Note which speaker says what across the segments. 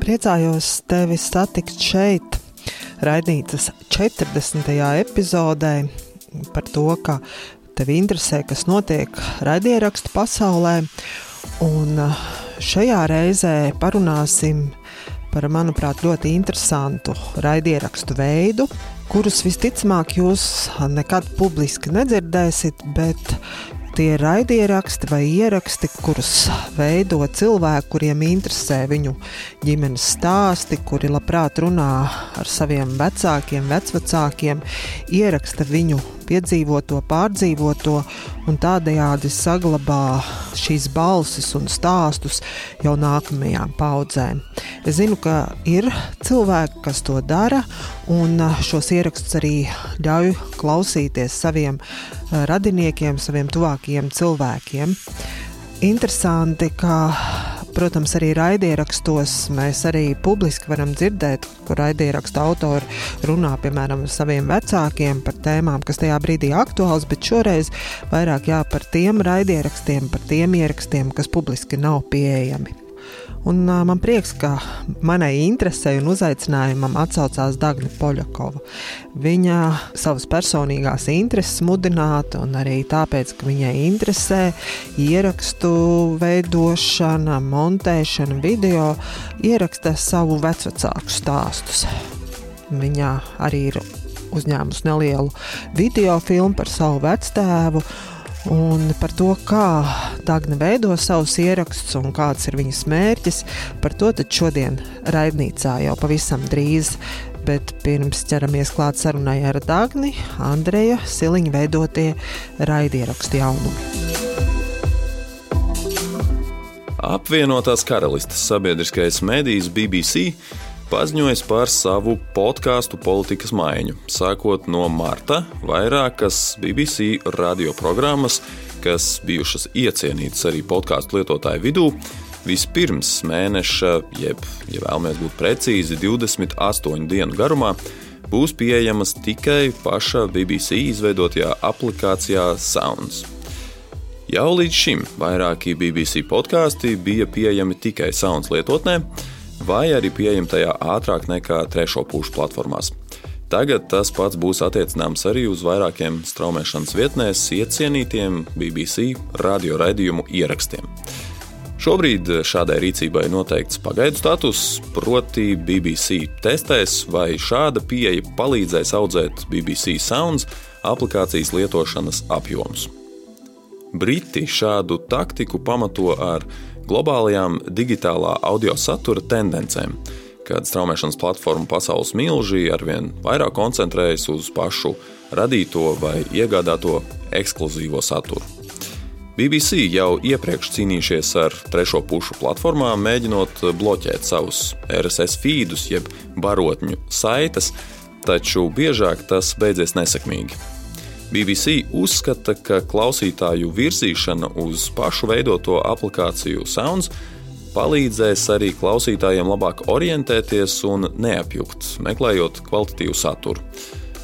Speaker 1: Priecājos tevi satikt šeit, raidītas 40. epizodē, par to, ka tevi interesē, kas notiek raidierakstu pasaulē. Un uh, šajā reizē parunāsim par, manuprāt, ļoti interesantu raidierakstu veidu, kurus visticamāk jūs nekad publiski nedzirdēsiet, bet tie ir raidieraksti vai ieraksti, kurus veido cilvēki, kuriem interesē viņu ģimenes stāsti, kuri labprāt runā ar saviem vecākiem, vecvecākiem, ieraksta viņu piedzīvoto, pārdzīvoto un tādējādi saglabā šīs balsis un stāstus jau nākamajām paudzēm. Es zinu, ka ir cilvēki, kas to dara, un šos ierakstus arī ļauj klausīties saviem radiniekiem, saviem tuvākajiem cilvēkiem. Interesanti, ka Protams, arī raidierakstos mēs arī publiski varam dzirdēt, kur raidierakstu autori runā piemēram ar saviem vecākiem par tēmām, kas tajā brīdī aktuāls, bet šoreiz vairāk jā par tiem raidierakstiem, par tiem ierakstiem, kas publiski nav pieejami. Un, uh, man prieks, ka manai interesei un uzaicinājumam atsaucās Dāngna Poļakova. Viņa savas personīgās intereses mudināta, un arī tāpēc, ka viņai interesē ierakstu veidošana, montēšana, video, ieraksta savu vecvecāku stāstus. Viņa arī ir uzņēmusi nelielu video filmu par savu vectēvu Un par to, kā Dāngna veido savus ierakstus un kāds ir viņas mērķis, par to šodien raidnīcā jau pavisam drīz. Bet pirms ķeramies klāt sarunai ar Dāngni, Andreja Siliņa veidotie raidierakstu jaunumi.
Speaker 2: Apvienotās karalistes sabiedriskais medijs BBC paziņojis par savu podkāstu politikas maiņu. Sākot no marta, vairākas BBC radioprogrammas, kas bijušas iecienītas arī podkāstu lietotāju vidū, vispirms mēneša, jeb, ja vēlamies būt precīzi, 28 dienu garumā, būs pieejamas tikai paša BBC izveidotajā aplikācijā Sounds. Jau līdz šim vairāki BBC podkāsti bija pieejami tikai Sounds lietotnē, vai arī pieejama tajā ātrāk nekā trešo pušu platformās. Tagad tas pats būs attiecināms arī uz vairākiem straumēšanas vietnēs iecienītiem BBC radio raidījumu ierakstiem. Šobrīd šādai rīcībai noteikts pagaidu status, proti, BBC testēs, vai šāda pieeja palīdzēs audzēt BBC Sounds aplikācijas lietošanas apjomus. Briti šādu taktiku pamato ar globālajām digitālā audio satura tendencēm, kad straumēšanas platformu pasaules milži arvien vairāk koncentrējas uz pašu radīto vai iegādāto ekskluzīvo saturu. BBC jau iepriekš cīnījušies ar trešo pušu platformām, mēģinot bloķēt savus RSS feedus, jeb barotņu saites, taču biežāk tas beidzies nesekmīgi. BBC uzskata, ka klausītāju virzīšana uz pašu veidoto aplikāciju Sounds palīdzēs arī klausītājiem labāk orientēties un neapjukt, meklējot kvalitatīvu saturu.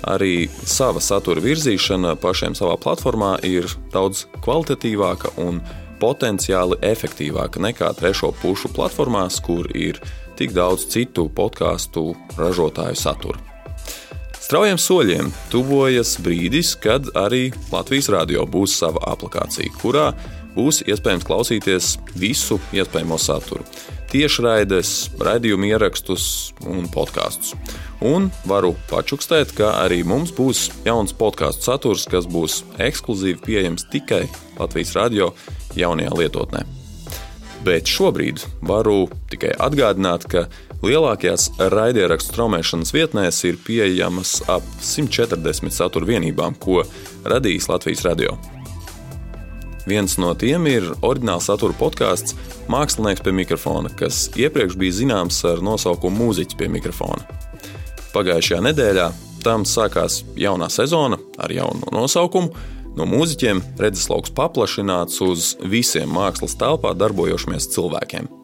Speaker 2: Arī sava satura virzīšana pašiem savā platformā ir daudz kvalitatīvāka un potenciāli efektīvāka nekā trešo pušu platformās, kur ir tik daudz citu podkāstu ražotāju satura. Straujiem soļiem tuvojas brīdis, kad arī Latvijas radio būs sava aplikācija, kurā būs iespējams klausīties visu iespējamo saturu. Tiešraides, raidījumu ierakstus un podkāstus. Un varu pačukstēt, ka arī mums būs jauns podkāstu saturs, kas būs ekskluzīvi pieejams tikai Latvijas radio jaunajā lietotnē. Bet šobrīd varu tikai atgādināt, ka Lielākajās raidierakstu straumēšanas vietnēs ir pieejamas ap 140 satura vienībām, ko radījis Latvijas radio. Viens no tiem ir oriģināls satura podkāsts Mākslinieks pie mikrofona, kas iepriekš bija zināms ar nosaukumu Mūziķis pie mikrofona. Pagājušajā nedēļā tam sākās jaunā sezona ar jaunu nosaukumu. No mūziķiem redzeslauks paplašināts uz visiem mākslas telpā darbojošamies cilvēkiem.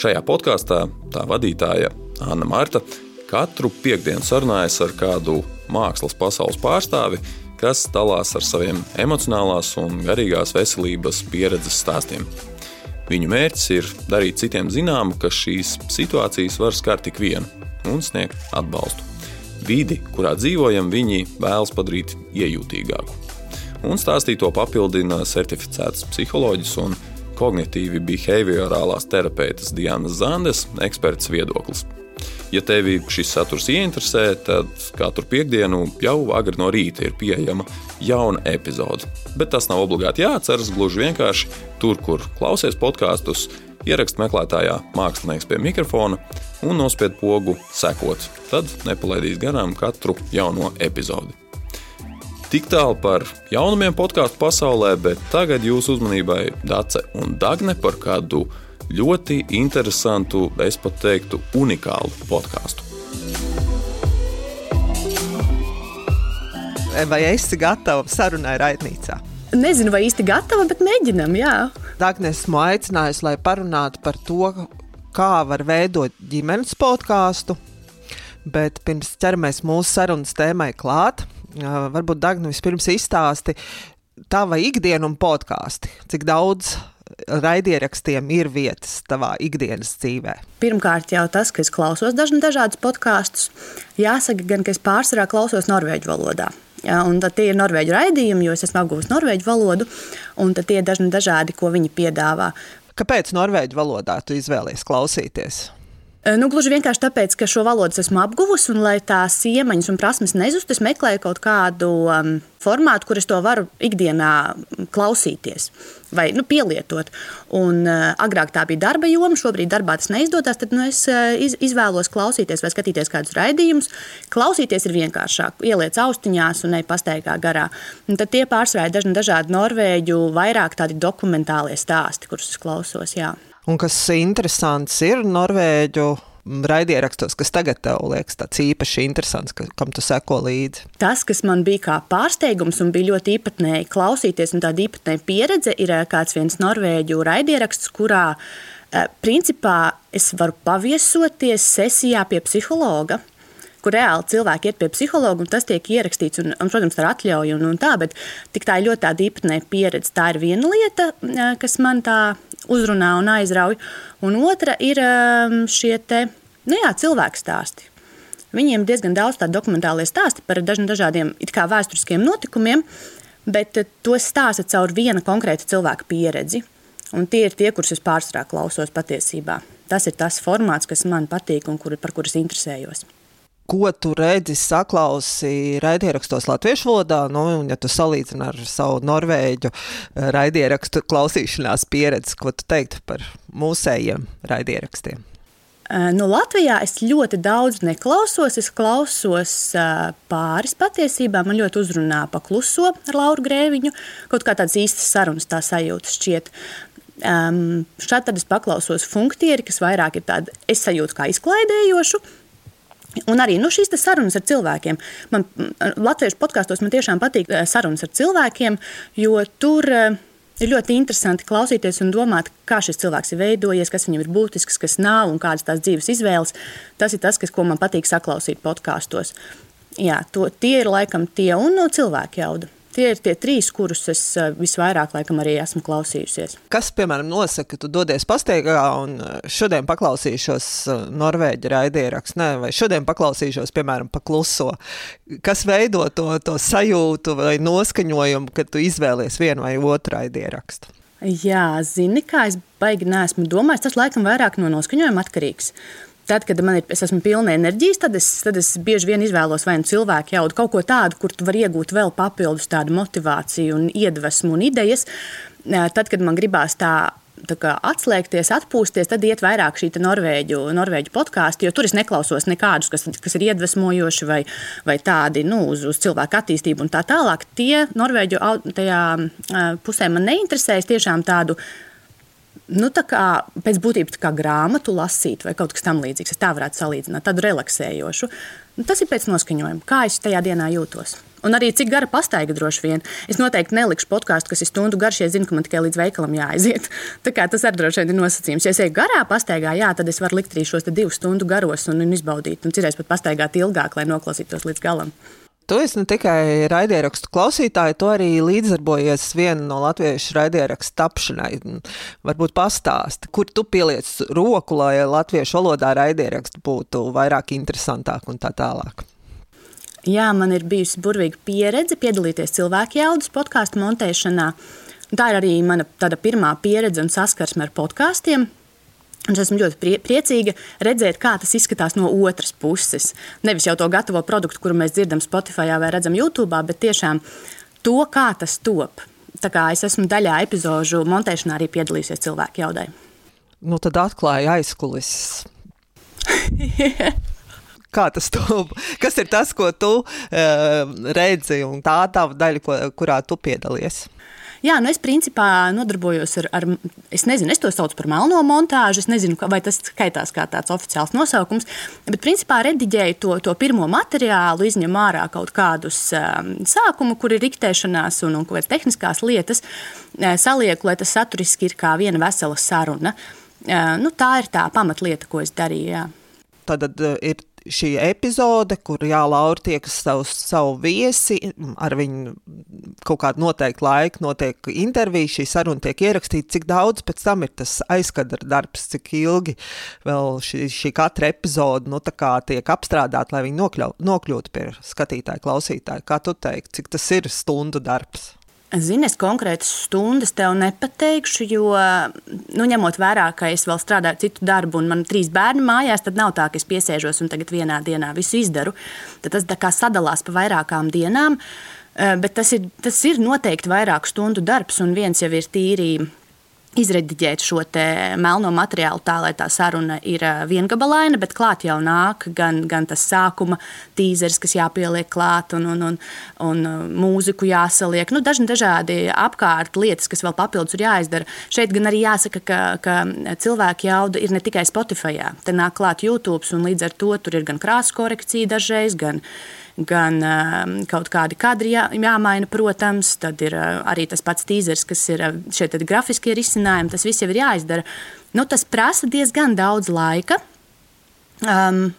Speaker 2: Šajā podkāstā tā vadītāja Anna Marta katru piekdienu sarunājas ar kādu mākslas pasaules pārstāvi, kas dalās ar saviem emocionālās un garīgās veselības pieredzes stāstiem. Viņu mērķis ir darīt citiem zināmu, ka šīs situācijas var skart tik vienu un sniegt atbalstu. Vidi, kurā dzīvojam, viņi vēlas padarīt iejūtīgāku. Un stāstīto papildina certificēts psiholoģis un kognitīvi behaviorālās terapeitas Diana Zandes eksperts viedoklis. Ja tevi šis saturs ieinteresē, tad katru piekdienu jau agri no rīta ir pieejama jauna epizode. Bet tas nav obligāti jāatceras, gluži vienkārši tur, kur klausies podkāstus, ierakst meklētājā mākslinieks pie mikrofona un nospied pogu sekot. Tad nepalaidīs garām katru jauno epizodi. Tik tālu par jaunumiem podkāstu pasaulē, bet tagad jūsu uzmanībai Dace un Dagne par kādu ļoti interesantu, es pat teiktu, unikālu podkāstu.
Speaker 1: Vai esi gatava sarunai raidnīcā?
Speaker 3: Nezinu, vai īsti gatava, bet mēģinam, jā.
Speaker 1: Dāngnē esmu aicinājusi, lai parunātu par to, kā var veidot ģimenes podkāstu. Bet pirms ķeramies mūsu sarunas tēmai klāt, varbūt Dāngnē vispirms izstāsti tava ikdienu un podkāstu. Cik daudz raidierakstiem ir vietas tavā ikdienas dzīvē?
Speaker 3: Pirmkārt, jau tas, ka es klausos dažādus podkāstus. Jāsaka, gan ka es pārsvarā klausos norvēģu valodā. Ja, un tie ir norvēģu raidījumi, jo es esmu apguvis norvēģu valodu, un tie ir dažni dažādi, ko viņi piedāvā.
Speaker 1: Kāpēc norvēģu valodā tu izvēlējies klausīties?
Speaker 3: Nu, gluži vienkārši tāpēc, ka šo valodu esmu apguvusi, un lai tās iemaņas un prasmes nezustu, es meklēju kaut kādu um, formātu, kur es to varu ikdienā klausīties vai nu, pielietot. Un, uh, agrāk tā bija darba joma, šobrīd darbā tas neizdodas. Tad nu, es uh, iz, izvēlos klausīties vai skatīties kādus raidījumus. Klausīties ir vienkāršāk, ieliec austiņās un nepasteigā garā. Un tad tie pārsvarā ir dažādi norvēģu, vairāk tādi dokumentālie stāsti, kurus es klausos. Jā.
Speaker 1: Un kas interesants ir Norvēģu raidierakstos, kas tagad tev liekas tāds īpaši interesants, ka, kam tu seko līdzi?
Speaker 3: Tas, kas man bija kā pārsteigums un bija ļoti īpatnēji klausīties, un tāda īpatnēja pieredze, ir eh, kāds viens norvēģu raidieraksts, kurā eh, principā es varu paviesoties sesijā pie psihologa kur reāli cilvēki iet pie psihologa, un tas tiek ierakstīts, un, un protams, ar atļauju un, un tā, bet tik tā ir ļoti tāda īpatnēja pieredze. Tā ir viena lieta, kas man tā uzrunā un aizrauj. Un otra ir šie te, nu jā, cilvēku stāsti. Viņiem diezgan daudz tādu dokumentālie stāsti par dažādiem vēsturiskiem notikumiem, bet tos stāsta caur viena konkrēta cilvēka pieredzi. Un tie ir tie, kurus es pārsvarā klausos patiesībā. Tas ir tas formāts, kas man patīk un kur, par kurus interesējos
Speaker 1: ko tu redzi, saklausi raidierakstos latviešu valodā, nu, un ja tu salīdzini ar savu norvēģu eh, raidierakstu klausīšanās pieredzi, ko tu teiktu par mūsējiem raidierakstiem?
Speaker 3: Eh, nu, Latvijā es ļoti daudz neklausos. Es klausos uh, pāris patiesībā. Man ļoti uzrunā pakluso ar Lauru Grēviņu. Kaut kā tādas īstas sarunas tā sajūta šķiet. Um, šādi tad es paklausos funktieri, kas vairāk ir tādi, es sajūtu kā izklaidējošu. Un arī nu, šīs sarunas ar cilvēkiem. Man Latviešu podkāstos man tiešām patīk eh, sarunas ar cilvēkiem, jo tur eh, ir ļoti interesanti klausīties un domāt, kā šis cilvēks ir veidojies, kas viņam ir būtisks, kas nav un kādas tās dzīves izvēles. Tas ir tas, kas, man patīk saklausīt podkāstos. Jā, to, tie ir laikam tie un no cilvēku jauda. Tie ir tie trīs, kurus es eh, visvairāk laikam arī esmu klausījusies.
Speaker 1: Kas, piemēram, nosaka, ka tu dodies pastaigā un eh, šodien paklausīšos eh, norvēģi raidierakstu, vai šodien paklausīšos, piemēram, pakluso. Kas veido to, to sajūtu vai noskaņojumu, kad tu izvēlies vienu vai otru raidierakstu?
Speaker 3: Jā, zini, kā es baigi neesmu domājis, tas laikam vairāk no noskaņojuma atkarīgs. Uh, Tad, kad man ir, es esmu pilna enerģijas, tad es, tad es bieži vien izvēlos vai nu cilvēku jaudu, kaut ko tādu, kur tu vari iegūt vēl papildus tādu motivāciju, un iedvesmu un idejas. Tad, kad man gribās tā atslēgties, atpūsties, tad iet vairāk šī norvēģu, norvēģu podkāstu, jo tur es neklausos nekādus, kas, kas ir iedvesmojoši vai, vai tādi nu, uz, uz cilvēku attīstību un tā tālāk. Tie norvēģu tajā pusē man neinteresēs tiešām tādu nu, kā, pēc būtības kā grāmatu lasīt vai kaut kas tamlīdzīgs. Es tā varētu salīdzināt, tādu relaksējošu. Nu, tas ir pēc noskaņojuma, kā es tajā dienā jūtos. Un arī cik gara pastaiga droši vien. Es noteikti nelikšu podkāstu, kas ir stundu garš, ja zinu, ka man tikai līdz veikalam jāaiziet. Tas arī droši vien ir nosacījums. Ja es eju garā pastaigā, jā, tad es varu likt arī šos divus stundu garos un, un izbaudīt. Un cerēs pat pastaigāt ilgāk, lai noklausītos līdz galam.
Speaker 1: Tu esi ne tikai raidierakstu klausītāja, tu arī līdzdarbojies viena no latviešu raidierakstu tapšanai. Varbūt pastāsti, kur tu pieliec roku, lai latviešu valodā raidierakstu būtu vairāk interesantāk un tā tālāk.
Speaker 3: Jā, man ir bijusi burvīga pieredze piedalīties cilvēku jaudas podkāstu montēšanā. Tā ir arī mana pirmā pieredze un saskarsme ar podkāstiem. Un es esmu ļoti prie, priecīga redzēt, kā tas izskatās no otras puses. Nevis jau to gatavo produktu, kuru mēs dzirdam Spotify vai redzam YouTube, bet tiešām to, kā tas top. Tā kā es esmu daļā epizodu montēšanā arī piedalījusies cilvēku jaudai.
Speaker 1: Nu, tad atklāja aizkulises. Kā tas top? Kas ir tas, ko tu uh, redzi, un tā tā daļa, ko, kurā tu piedalies?
Speaker 3: Jā, nu es principā nodarbojos ar, ar, es nezinu, es to saucu par melno montāžu. Es nezinu, vai tas skaitās kā tāds oficiāls nosaukums, bet principā rediģēju to, to pirmo materiālu, izņem ārā kaut kādus um, sākumu, kur ir riktēšanās un, un kaut kādas tehniskās lietas, uh, salieku, lai tas saturiski ir kā viena vesela saruna. Uh, nu, tā ir tā pamatlieta, ko es darīju. Jā.
Speaker 1: Tad uh, ir šī epizode, kur Jā, Laura tiekas savu, savu viesi, ar viņu kaut kādu noteiktu laiku notiek intervija, šī saruna tiek ierakstīta, cik daudz pēc tam ir tas aizkadra darbs, cik ilgi vēl šī, šī katra epizode nu, tiek apstrādāta, lai viņi nokļau, nokļūtu pie skatītāja, klausītāja. Kā tu teiksi, cik tas ir stundu darbs?
Speaker 3: Zini, es konkrētas stundas tev nepateikšu, jo, nu, ņemot vērā, ka es vēl strādāju citu darbu, un man ir trīs bērni mājās, tad nav tā, ka es piesēžos un tagad vienā dienā visu izdaru. Tad tas kā sadalās pa vairākām dienām. Eh, bet tas ir, tas ir noteikti vairāk stundu darbs, un viens jau ir tīri izrediģēt šo melno materiālu tā, lai tā saruna ir viengabalaina, bet klāt jau nāk gan, gan tas sākuma tīzers, kas jāpieliek klāt, un, un, un, un mūziku jāsaliek. Nu, dažni dažādi apkārt lietas, kas vēl papildus ir jāizdara. Šeit gan arī jāsaka, ka, ka cilvēku jauda ir ne tikai Spotify. Te nāk klāt YouTube, un līdz ar to tur ir gan krāsu korekcija dažreiz, gan gan uh, kaut kādi kadri jā, jāmaina, protams. Tad ir uh, arī tas pats tīzers, kas ir uh, šie grafiskie risinājumi. Tas viss jau ir jāizdara. Nu, tas prasa diezgan daudz laika. Um,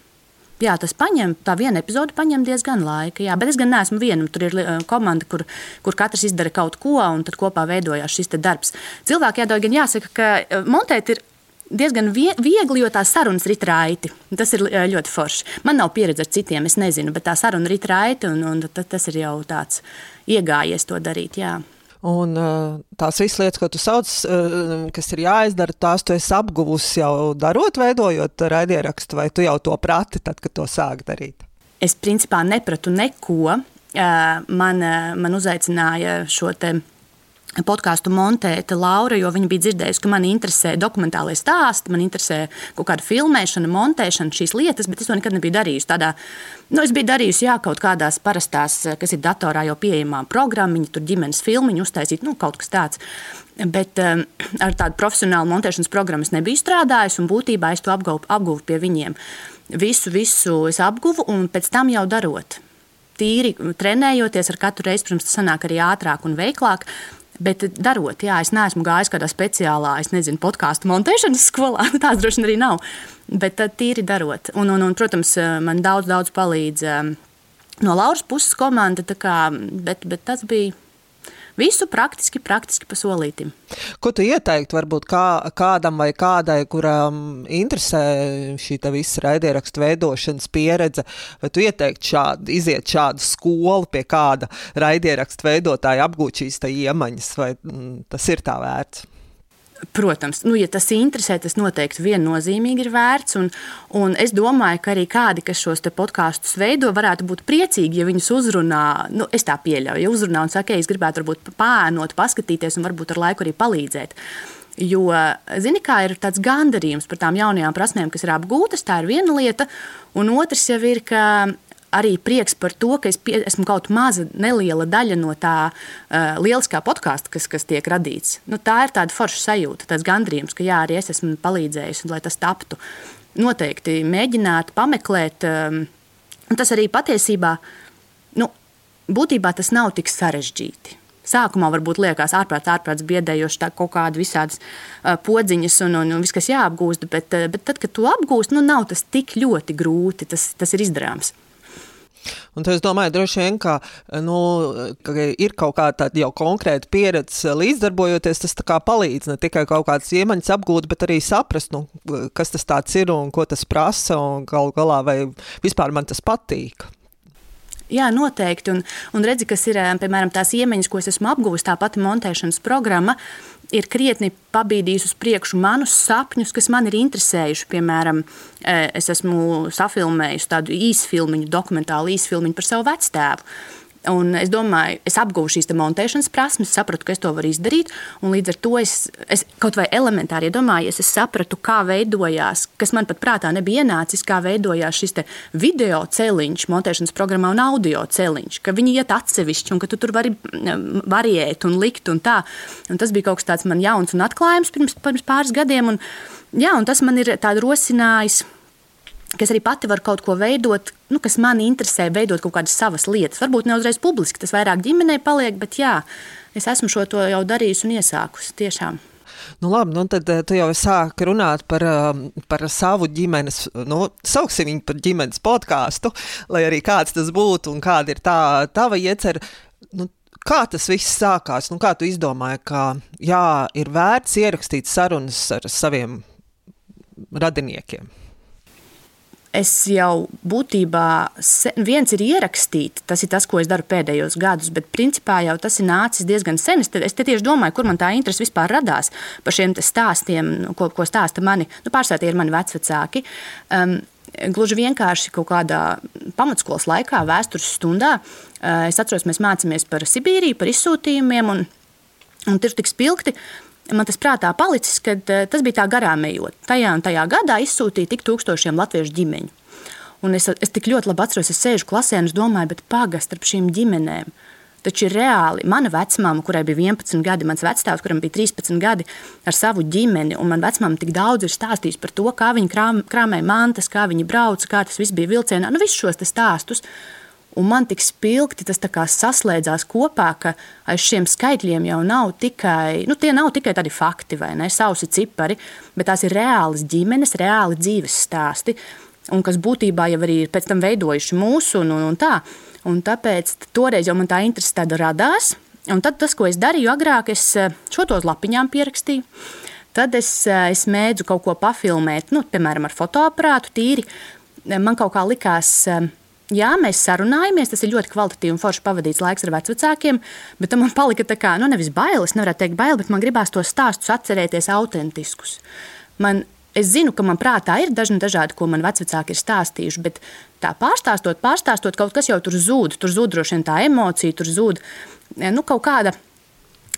Speaker 3: Jā, tas paņem, tā viena epizode paņem diezgan laika. Jā, bet es gan neesmu viena. Tur ir komanda, kur, kur katrs izdara kaut ko, un tad kopā veidojās šis darbs. Cilvēki jādod gan jāsaka, ka montēt ir diezgan viegli, jo tās sarunas rit raiti. Tas ir eh, ļoti forši. Man nav pieredze ar citiem, es nezinu, bet tā saruna rit raiti, un, un tas ir jau tāds iegājies to darīt. Jā.
Speaker 1: Un eh, tās visas lietas, ko tu sauc, eh, kas ir jāizdara, tās tu esi apguvusi jau darot, veidojot raidierakstu, vai tu jau to prati, tad, kad to sāk darīt?
Speaker 3: Es principā nepratu neko. Man, man uzaicināja šo te podkāstu montēta Laura, jo viņa bija dzirdējusi, ka man interesē dokumentālais stāsts, man interesē kaut kāda filmēšana, montēšana, šīs lietas, bet es to nekad nebiju darījusi. Tādā, nu, es biju darījusi jā, kaut kādās parastās, kas ir datorā jau pieejamā programmiņa, tur ģimenes filmiņu uztaisīt, nu, kaut kas tāds. Bet um, ar tādu profesionālu montēšanas programmu es nebiju strādājusi, un būtībā es to apguvu, apguvu pie viņiem. Visu, visu es apguvu, un pēc tam jau darot tīri trenējoties ar katru reizi, protams, tas sanāk arī ātrāk un veiklāk. Bet darot, jā, es neesmu gājis kādā speciālā, es nezinu, podkāstu montēšanas skolā. Tās droši vien arī nav. Bet tīri darot. Un, un, un, protams, man daudz, daudz palīdz um, no Lauras puses komanda, kā, bet, bet tas bija Visu praktiski, praktiski pa solītim.
Speaker 1: Ko tu ieteiktu varbūt kā, kādam vai kādai, kuram interesē šī visa raidierakstu veidošanas pieredze, vai tu ieteiktu šādu, iziet šādu skolu pie kāda raidierakstu veidotāja apgūt šīs iemaņas, vai mm, tas ir tā vērts?
Speaker 3: Protams, nu, ja tas interesē, tas noteikti viennozīmīgi ir vērts. Un, un es domāju, ka arī kādi, kas šos podkāstus veido, varētu būt priecīgi, ja viņus uzrunā. Nu, es tā pieļauju, ja uzrunā un saka, ka es gribētu varbūt pāēnot, paskatīties un varbūt ar laiku arī palīdzēt. Jo, zini, kā ir tāds gandarījums par tām jaunajām prasmēm, kas ir apgūtas, tā ir viena lieta. Un otrs jau ir, ka arī prieks par to, ka es pie, esmu kaut maza, neliela daļa no tā uh, lieliskā podkāsta, kas, kas tiek radīts. Nu, tā ir tāda forša sajūta, tāds gandrījums, ka jā, arī es esmu palīdzējis, lai tas taptu. Noteikti mēģināt, pameklēt. Um, tas arī patiesībā, nu, būtībā tas nav tik sarežģīti. Sākumā varbūt liekas ārprāts, ārprāts biedējoši tā kaut kāda visādas uh, podziņas un, un, un viss, kas jāapgūst, bet, uh, bet tad, kad to apgūst, nu nav tas tik ļoti grūti, tas, tas ir izdarāms.
Speaker 1: Un es domāju, droši vien, ka, nu, ka ir kaut kāda jau konkrēta pieredze līdzdarbojoties, tas palīdz ne tikai kaut kādas iemaņas apgūt, bet arī saprast, nu, kas tas ir un ko tas prasa, galu galā vai vispār man tas patīk.
Speaker 3: Jā, noteikti. Un, un redzi, kas ir piemēram tās iemaņas, ko es esmu apguvusi, tā pati montēšanas programma. Ir krietni pabīdījis uz priekšu manus sapņus, kas man ir interesējuši. Piemēram, es esmu safilmējusi tādu īsfilmu, dokumentālu īsfilmu par savu vectēvu. Un es domāju, es apguvu šīs montēšanas prasmes, sapratu, ka es to varu izdarīt. Līdz ar to es, es kaut vai elementāri iedomājos, es sapratu, kā veidojās, kas man pat prātā nebija ienācis, kā veidojās šis video celiņš, montēšanas programmā un audio celiņš. Ka viņi iet atsevišķi un ka tu tur vari mm, variēt un likt un tā. Un tas bija kaut kas tāds man jauns un atklājums pirms, pirms pāris gadiem. Un, jā, un tas man ir rosinājis ka es arī pati varu kaut ko veidot, nu, kas man interesē, veidot kaut kādas savas lietas. Varbūt ne uzreiz publiski, tas vairāk ģimenei paliek, bet jā, es esmu šo to jau darījusi un iesākusi tiešām.
Speaker 1: Nu, labi, nu tad eh, tu jau sāki runāt par, um, par savu ģimenes, nu, sauksim viņu par ģimenes podkāstu, lai arī kāds tas būtu un kāda ir tā tava iecerē. Nu, kā tas viss sākās? Nu, kā tu izdomāji, ka jā, ir vērts ierakstīt sarunas ar saviem radiniekiem?
Speaker 3: Es jau būtībā viens ir ierakstīt, tas ir tas, ko es daru pēdējos gadus, bet principā jau tas ir nācis diezgan sen. Es te, es te tieši domāju, kur man tā interese vispār radās par šiem stāstiem, ko, ko stāsta mani, nu, tie ir mani vecvecāki. Um, Gluži vienkārši kaut kādā pamatskolas laikā, vēstures stundā, uh, es atceros, mēs mācāmies par Sibīriju, par izsūtījumiem, un, un tur tik spilgti man tas prātā palicis, ka eh, tas bija tā garām ejot. Tajā un tajā gadā izsūtīja tik tūkstošiem latviešu ģimeņu. Un es, es tik ļoti labi atceros, es sēžu klasē un domāju, bet pagaidi starp šīm ģimenēm. Taču ir reāli. Mana vecmāma, kurai bija 11 gadi, mans vecāks, kuram bija 13 gadi, ar savu ģimeni, un man vecmāma tik daudz ir stāstījusi par to, kā viņi krām, krāmēja mantas, kā viņi brauca, kā tas viss bija vilcienā. Nu, visus šos stāstus. Un man tik spilgti tas saslēdzās kopā, ka aiz šiem skaitļiem jau nav tikai, nu, nav tikai tādi fakti vai ne, sausi cipari, bet tās ir reālas ģimenes, reāli dzīves stāsti, un kas būtībā jau arī ir pēc tam veidojuši mūsu un, un, un tā. Un tāpēc toreiz jau man tā interese tāda radās. Un tad tas, ko es darīju agrāk, es eh, šo to uz lapiņām pierakstīju. Tad es, eh, es mēdzu kaut ko pafilmēt, nu, piemēram, ar fotoaparātu tīri. Man kaut kā likās, uh, Jā, mēs sarunājamies, tas ir ļoti kvalitatīvi un forši pavadīts laiks ar vecākiem, bet man palika tā kā, nu, nevis bailes, nevarētu teikt bail, bet man gribās tos stāstus atcerēties autentiskus. Man, es zinu, ka man prātā ir dažni dažādi, ko man vecāki ir stāstījuši, bet tā pārstāstot, pārstāstot, kaut kas jau tur zūd, tur zūd droši vien tā emocija, tur zūd e, nu, kaut kāda.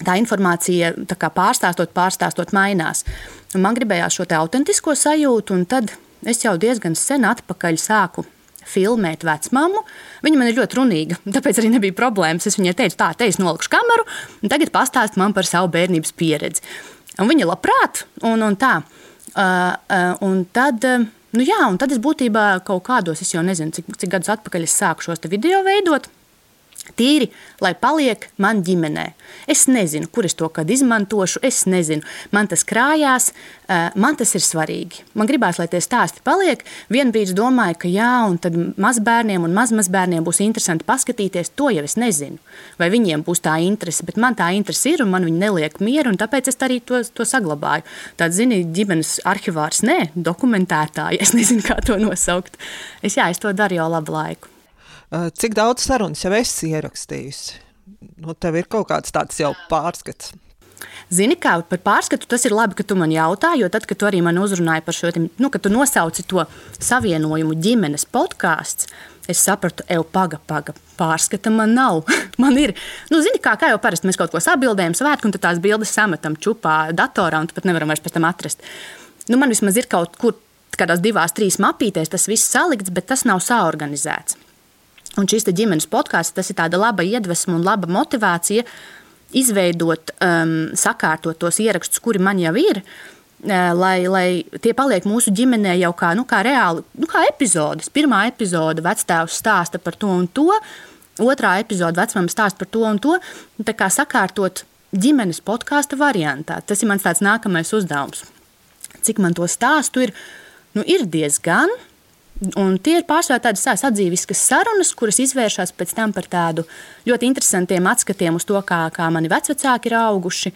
Speaker 3: Tā informācija, tā kā pārstāstot, pārstāstot, mainās. Un man gribējās šo autentisko sajūtu, un tad es jau diezgan sen atpakaļ sāku filmēt vecmāmu. Viņa man ir ļoti runīga, tāpēc arī nebija problēmas. Es viņai teicu, tā, te es nolikšu kameru, un tagad pastāst man par savu bērnības pieredzi. Un viņa labprāt, un, un tā. Uh, uh, un tad, uh, nu jā, un tad es būtībā kaut kādos, es jau nezinu, cik, cik gadus atpakaļ es sāku šos video veidot. Tīri, lai paliek man ģimenē. Es nezinu, kur es to kad izmantošu, es nezinu. Man tas krājās, man tas ir svarīgi. Man gribās, lai tie stāsti paliek. Vienbrīd domāju, ka jā, un tad mazbērniem un mazmazbērniem būs interesanti paskatīties. To jau es nezinu. Vai viņiem būs tā interese, bet man tā interese ir, un man viņa neliek mieru, un tāpēc es arī to, to saglabāju. Tāds, zini, ģimenes arhivārs, nē, dokumentētāji, es nezinu, kā to nosaukt. Es, jā, es to daru jau labu laiku.
Speaker 1: Eh, cik daudz sarunas jau esi ierakstījusi? Nu, tev ir kaut kāds tāds jau pārskats.
Speaker 3: Zini, kā par pārskatu tas ir labi, ka tu man jautā, jo tad, kad tu arī man uzrunāji par šo, nu, kad tu nosauci to savienojumu ģimenes podkāstu, es sapratu, ej, paga, paga, pārskata man nav. man ir, nu, zini, kā, kā jau parasti mēs kaut ko sabildējam, svētku, un tad tās bildes sametam čupā datorā, un tu pat nevaram vairs pēc tam atrast. Nu, man vismaz ir kaut kur kādās divās, trīs mapītēs tas viss salikts, bet tas nav saorganizēts. Un šis ģimenes podkāsts, tas ir tāda laba iedvesma un laba motivācija izveidot, um, sakārtot tos ierakstus, kuri man jau ir, uh, lai, lai tie paliek mūsu ģimenē jau kā, nu, kā reāli, nu, kā epizodes. Pirmā epizode vectēvs stāsta par to un to, otrā epizode vecmāmiņa stāsta par to un to. Tā kā sakārtot ģimenes podkāstu variantā. Tas ir mans nākamais uzdevums. Cik man to stāstu ir? Nu, ir diezgan, Un tie ir pārsvarā tādas sadzīviskas sarunas, kuras izvēršas pēc tam par tādu ļoti interesantiem atskatiem uz to, kā, kā mani vecāki ir auguši.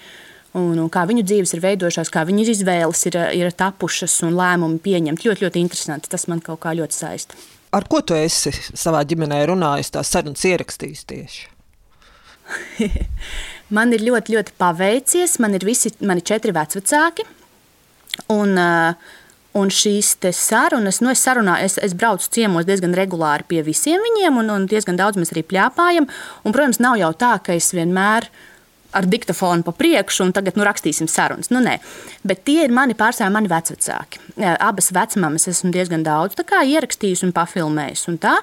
Speaker 3: Un, un kā viņu dzīves ir veidojušās, kā viņu izvēles ir, ir tapušas un lēmumi pieņemti. Ļoti, ļoti interesanti. Tas man kaut kā ļoti saista.
Speaker 1: Ar ko tu esi savā ģimenē runājis, tās sarunas ierakstījis tieši?
Speaker 3: man ir ļoti, ļoti paveicies. Man ir visi mani četri vecāki. Un, uh, Un šīs sarunas, nu, es, sarunā, es, es braucu ciemos diezgan regulāri pie visiem viņiem, un, un diezgan daudz mēs arī plēpājam. Un, protams, nav jau tā, ka es vienmēr ar diktofonu pa priekšu, un tagad nu, rakstīsim sarunas. Nu, nē. Bet tie ir mani pārstāvji, mani vecāki. Abas vecmāmas esmu diezgan daudz ierakstījusi un pafilmējusi. Un tā,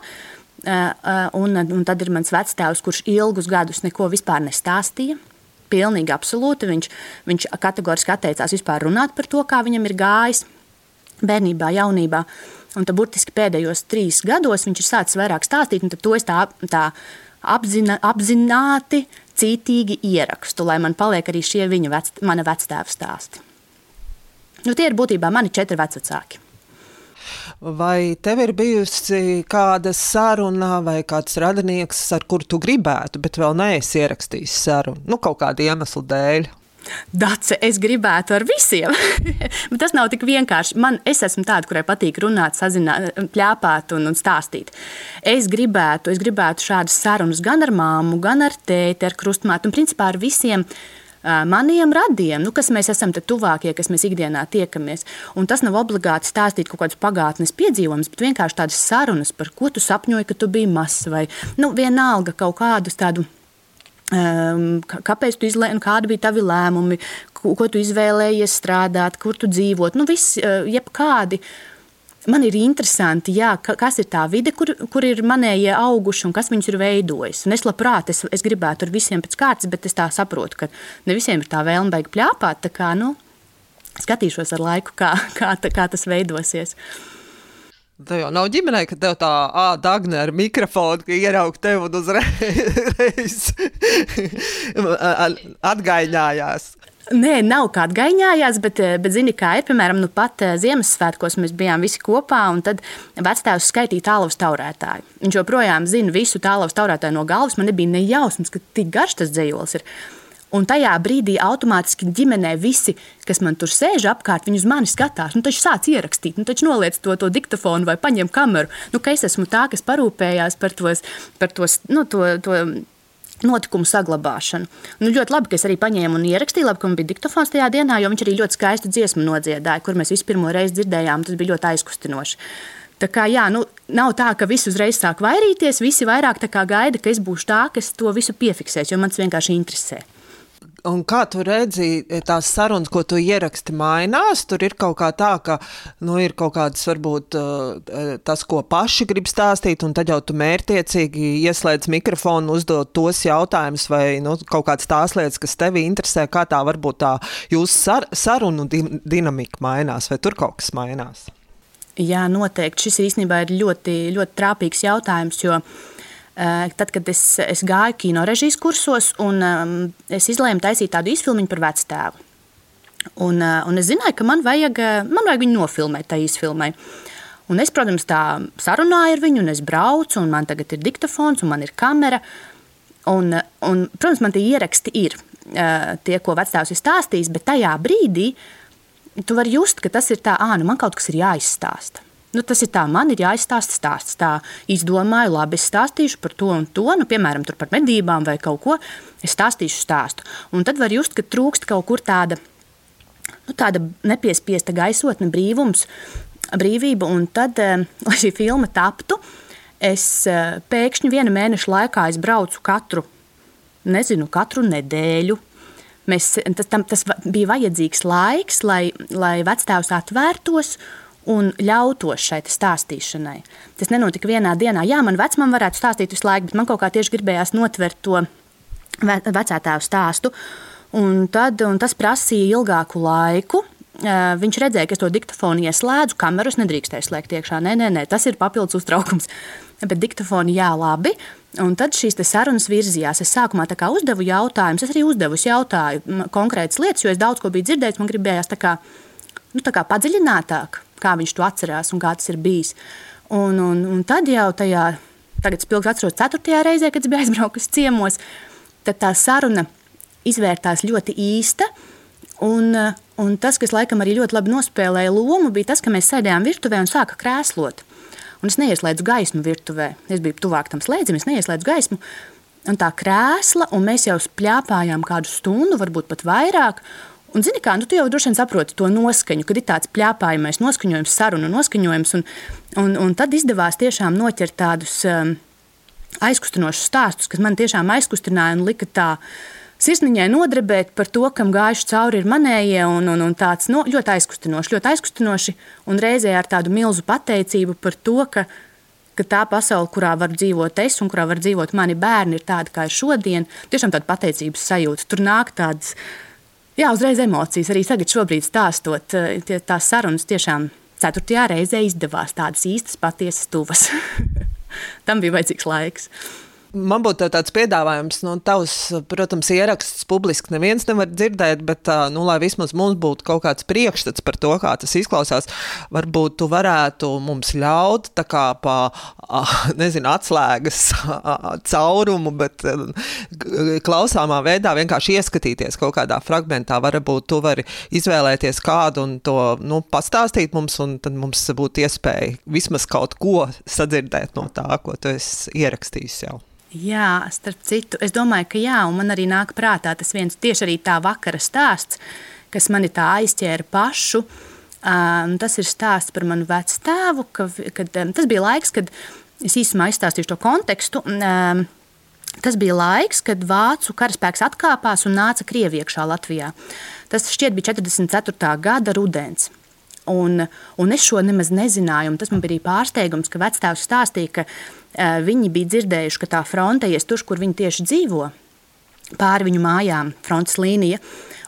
Speaker 3: un, un tad ir mans vectēvs, kurš ilgus gadus neko vispār nestāstīja. Pilnīgi absolūti. Viņš, viņš kategoriski atteicās vispār runāt par to, kā viņam ir gājis bērnībā, jaunībā. Un tad burtiski pēdējos trīs gados viņš ir sācis vairāk stāstīt, un to es tā, tā apzina, apzināti, cītīgi ierakstu, lai man paliek arī šie viņa vec, mana vectēva stāsti. Nu, tie ir būtībā mani četri vecāki.
Speaker 1: Vai tev ir bijusi kāda saruna vai kāds radinieks, ar kuru tu gribētu, bet vēl neesi ierakstījis sarunu? Nu, kaut kāda iemesla dēļ.
Speaker 3: Dace, es gribētu ar visiem. Bet tas nav tik vienkārši. Man, es esmu tāda, kurai patīk runāt, sazināt, plēpāt un, un stāstīt. Es gribētu, es gribētu šādas sarunas gan ar māmu, gan ar tēti, ar krustmātu un principā ar visiem. Maniem radiem, nu, kas mēs esam tuvākie, kas mēs ikdienā tiekamies. Un tas nav obligāti stāstīt kaut kādus pagātnes piedzīvojumus, bet vienkārši tādas sarunas, par ko tu sapņoji, ka tu biji mazs, vai nu, vienalga kaut kādus tādus kāpēc tu izlēmi, kādi bija tavi lēmumi, ko, tu izvēlējies strādāt, kur tu dzīvot. Nu, viss, eh, jebkādi. Man ir interesanti, jā, kas ir tā vide, kur, kur ir manējie auguši un kas viņus ir veidojis. Un es labprāt, es, es gribētu ar visiem pēc kārtas, bet es tā saprotu, ka ne visiem ir tā vēlme beigta plāpāt. Tā kā, nu, skatīšos ar laiku, kā, kā, kā tas veidosies. Uh,
Speaker 1: Tev jau nav ģimenē, ka tev tā Dāngna ar mikrofonu, ka ierauga tevi un uzreiz atgaiņājās.
Speaker 3: Nē, nav kā atgaiņājās, bet, bet zini, kā ir. Piemēram, nu pat Ziemassvētkos mēs bijām visi kopā, un tad vectēvs skaitīja tālus taurētāju. Viņš joprojām zina visu tālus taurētāju no galvas. Man nebija nejausmas, ka tik garš tas dzējols ir. Un tajā brīdī automātiski ģimenē visi, kas man tur sēž apkārt, viņi uz mani skatās. Nu, taču sāc ierakstīt, nu, taču noliec to, to diktofonu vai paņem kameru. Nu, ka es esmu tā, kas parūpējās par, tos, par tos, nu, to, to notikumu saglabāšanu. Nu, ļoti labi, ka es arī paņēmu un ierakstīju, labi, ka man bija diktofons tajā dienā, jo viņš arī ļoti skaistu dziesmu nodziedāja, kur mēs vispirmo reizi dzirdējām. Tas bija ļoti aizkustinoši. Tā kā, jā, nu, nav tā, ka visi uzreiz sāk vairīties, visi vairāk gaida, ka es būšu tā, kas to visu piefiksēs, jo man tas vienkārši interesē.
Speaker 1: Un kā tu redzi, e, tās sarunas, ko tu ieraksti, mainās? Tur ir kaut kā tā, ka nu, ir kaut kādas, varbūt e, e, tas, ko paši grib stāstīt, un tad jau tu mērķiecīgi ieslēdz mikrofonu, uzdod tos jautājumus, vai nu, kaut kādas tās lietas, kas tevi interesē, kā tā varbūt tā jūsu sar sarunu dinamika mainās, vai tur kaut kas mainās?
Speaker 3: Jā, noteikti. Šis īstenībā ir ļoti, ļoti trāpīgs jautājums, jo uh, tad, kad es, es gāju kino režijas kursos, un um, es izlēmu taisīt tādu izfilmu par vectēvu. Un, uh, un es zināju, ka man vajag, man vajag viņu nofilmēt, tā izfilmē. Un es, protams, tā sarunāju ar viņu, un es braucu, un man tagad ir diktofons, un man ir kamera. Un, un, protams, man tie ieraksti ir tie, ko vecāks ir stāstījis, bet tajā brīdī tu vari just, ka tas ir tā, ah, nu man kaut kas ir jāizstāsta. Nu, tas ir tā, man ir jāizstāsta stāsts. Tā izdomāju, labi, es stāstīšu par to un to, nu, piemēram, par medībām vai kaut ko. Es stāstīšu stāstu. Un tad var just, ka trūkst kaut kur tāda, nu, tāda nepiespiesta gaisotne, brīvums, brīvība. Un tad, eh, lai šī filma taptu, es eh, pēkšņi viena mēneša laikā braucu katru, nezinu, katru nedēļu. Mēs, tas, tam, tas bija vajadzīgs laiks, lai, lai vecāks atvērtos un ļautos šai stāstīšanai. Tas nenotika vienā dienā. Jā, man vecmam varētu stāstīt visu laiku, bet man kaut kā tieši gribējās notvert to vecā tēva stāstu. Un tad, un tas prasīja ilgāku laiku. Viņš redzēja, ka es to diktofonu ieslēdzu, kameras nedrīkstēju slēgt iekšā. Nē, nē, nē, tas ir papildus uztraukums. Bet diktofoni jā, labi. Un tad šīs sarunas virzījās. Es sākumā uzdevu jautājumus, es arī uzdevu jautājumu konkrētas lietas, jo es daudz ko biju dzirdējis. Man gribējās tā kā, nu, tā kā padziļinātāk kā viņš to atcerās un kā tas ir bijis. Un, un, un tad jau tajā, tagad es pilgi atceros, ceturtajā reizē, kad es biju aizbraukusi ciemos, tad tā saruna izvērtās ļoti īsta. Un, un tas, kas laikam arī ļoti labi nospēlēja lomu, bija tas, ka mēs sēdējām virtuvē un sāka krēslot. Un es neieslēdzu gaismu virtuvē. Es biju tuvāk tam slēdzim, es neieslēdzu gaismu. Un tā krēsla, un mēs jau spļāpājām kādu stundu, varbūt pat vairāk. Un, zini, kā, nu, tu jau droši vien saproti to noskaņu, kad ir tāds plēpājamais noskaņojums, sarunu noskaņojums. Un, un, un tad izdevās tiešām noķert tādus um, aizkustinošus stāstus, kas man tiešām aizkustināja un lika tā sirsniņai nodarbēt par to, kam gājuši cauri ir manējie, un, un, un tāds no, ļoti aizkustinoši, ļoti aizkustinoši, un reizē ar tādu milzu pateicību par to, ka, ka tā pasaule, kurā var dzīvot es un kurā var dzīvot mani bērni, ir tāda, kā ir šodien. Tiešām tāda pateicības sajūta. Tur nāk tādas Jā, uzreiz emocijas. Arī tagad, šobrīd stāstot, eh, tie, tās sarunas tiešām ceturtajā reizē izdevās tādas īstas, patiesas, tuvas. Tam bija vajadzīgs laiks.
Speaker 1: Man būtu tāds piedāvājums, nu, tavs, protams, ieraksts publiski neviens nevar dzirdēt, bet, nu, lai vismaz mums būtu kaut kāds priekšstats par to, kā tas izklausās, varbūt tu varētu mums ļaut tā kā pa, nezinu, atslēgas caurumu, bet klausāmā veidā vienkārši ieskatīties kaut kādā fragmentā. Varbūt tu vari izvēlēties kādu un to, nu, pastāstīt mums, un tad mums būtu iespēja vismaz kaut ko sadzirdēt no tā, ko tu esi ierakstījis jau.
Speaker 3: Jā, starp citu, es domāju, ka jā, un man arī nāk prātā tas viens tieši arī tā vakara stāsts, kas mani tā aizķēra pašu. Um, tas ir stāsts par manu vecstāvu, ka, kad, um, tas bija laiks, kad es īsumā izstāstīšu to kontekstu. Um, tas bija laiks, kad vācu karaspēks atkāpās un nāca Krievijā iekšā Latvijā. Tas šķiet bija 44. gada rudens. Un, un es šo nemaz nezināju. Tas man bija pārsteigums, ka vecāks stāstīja, ka uh, viņi bija dzirdējuši, ka tā fronte ies tur, kur viņi tieši dzīvo, pāri viņu mājām, frontes līnija.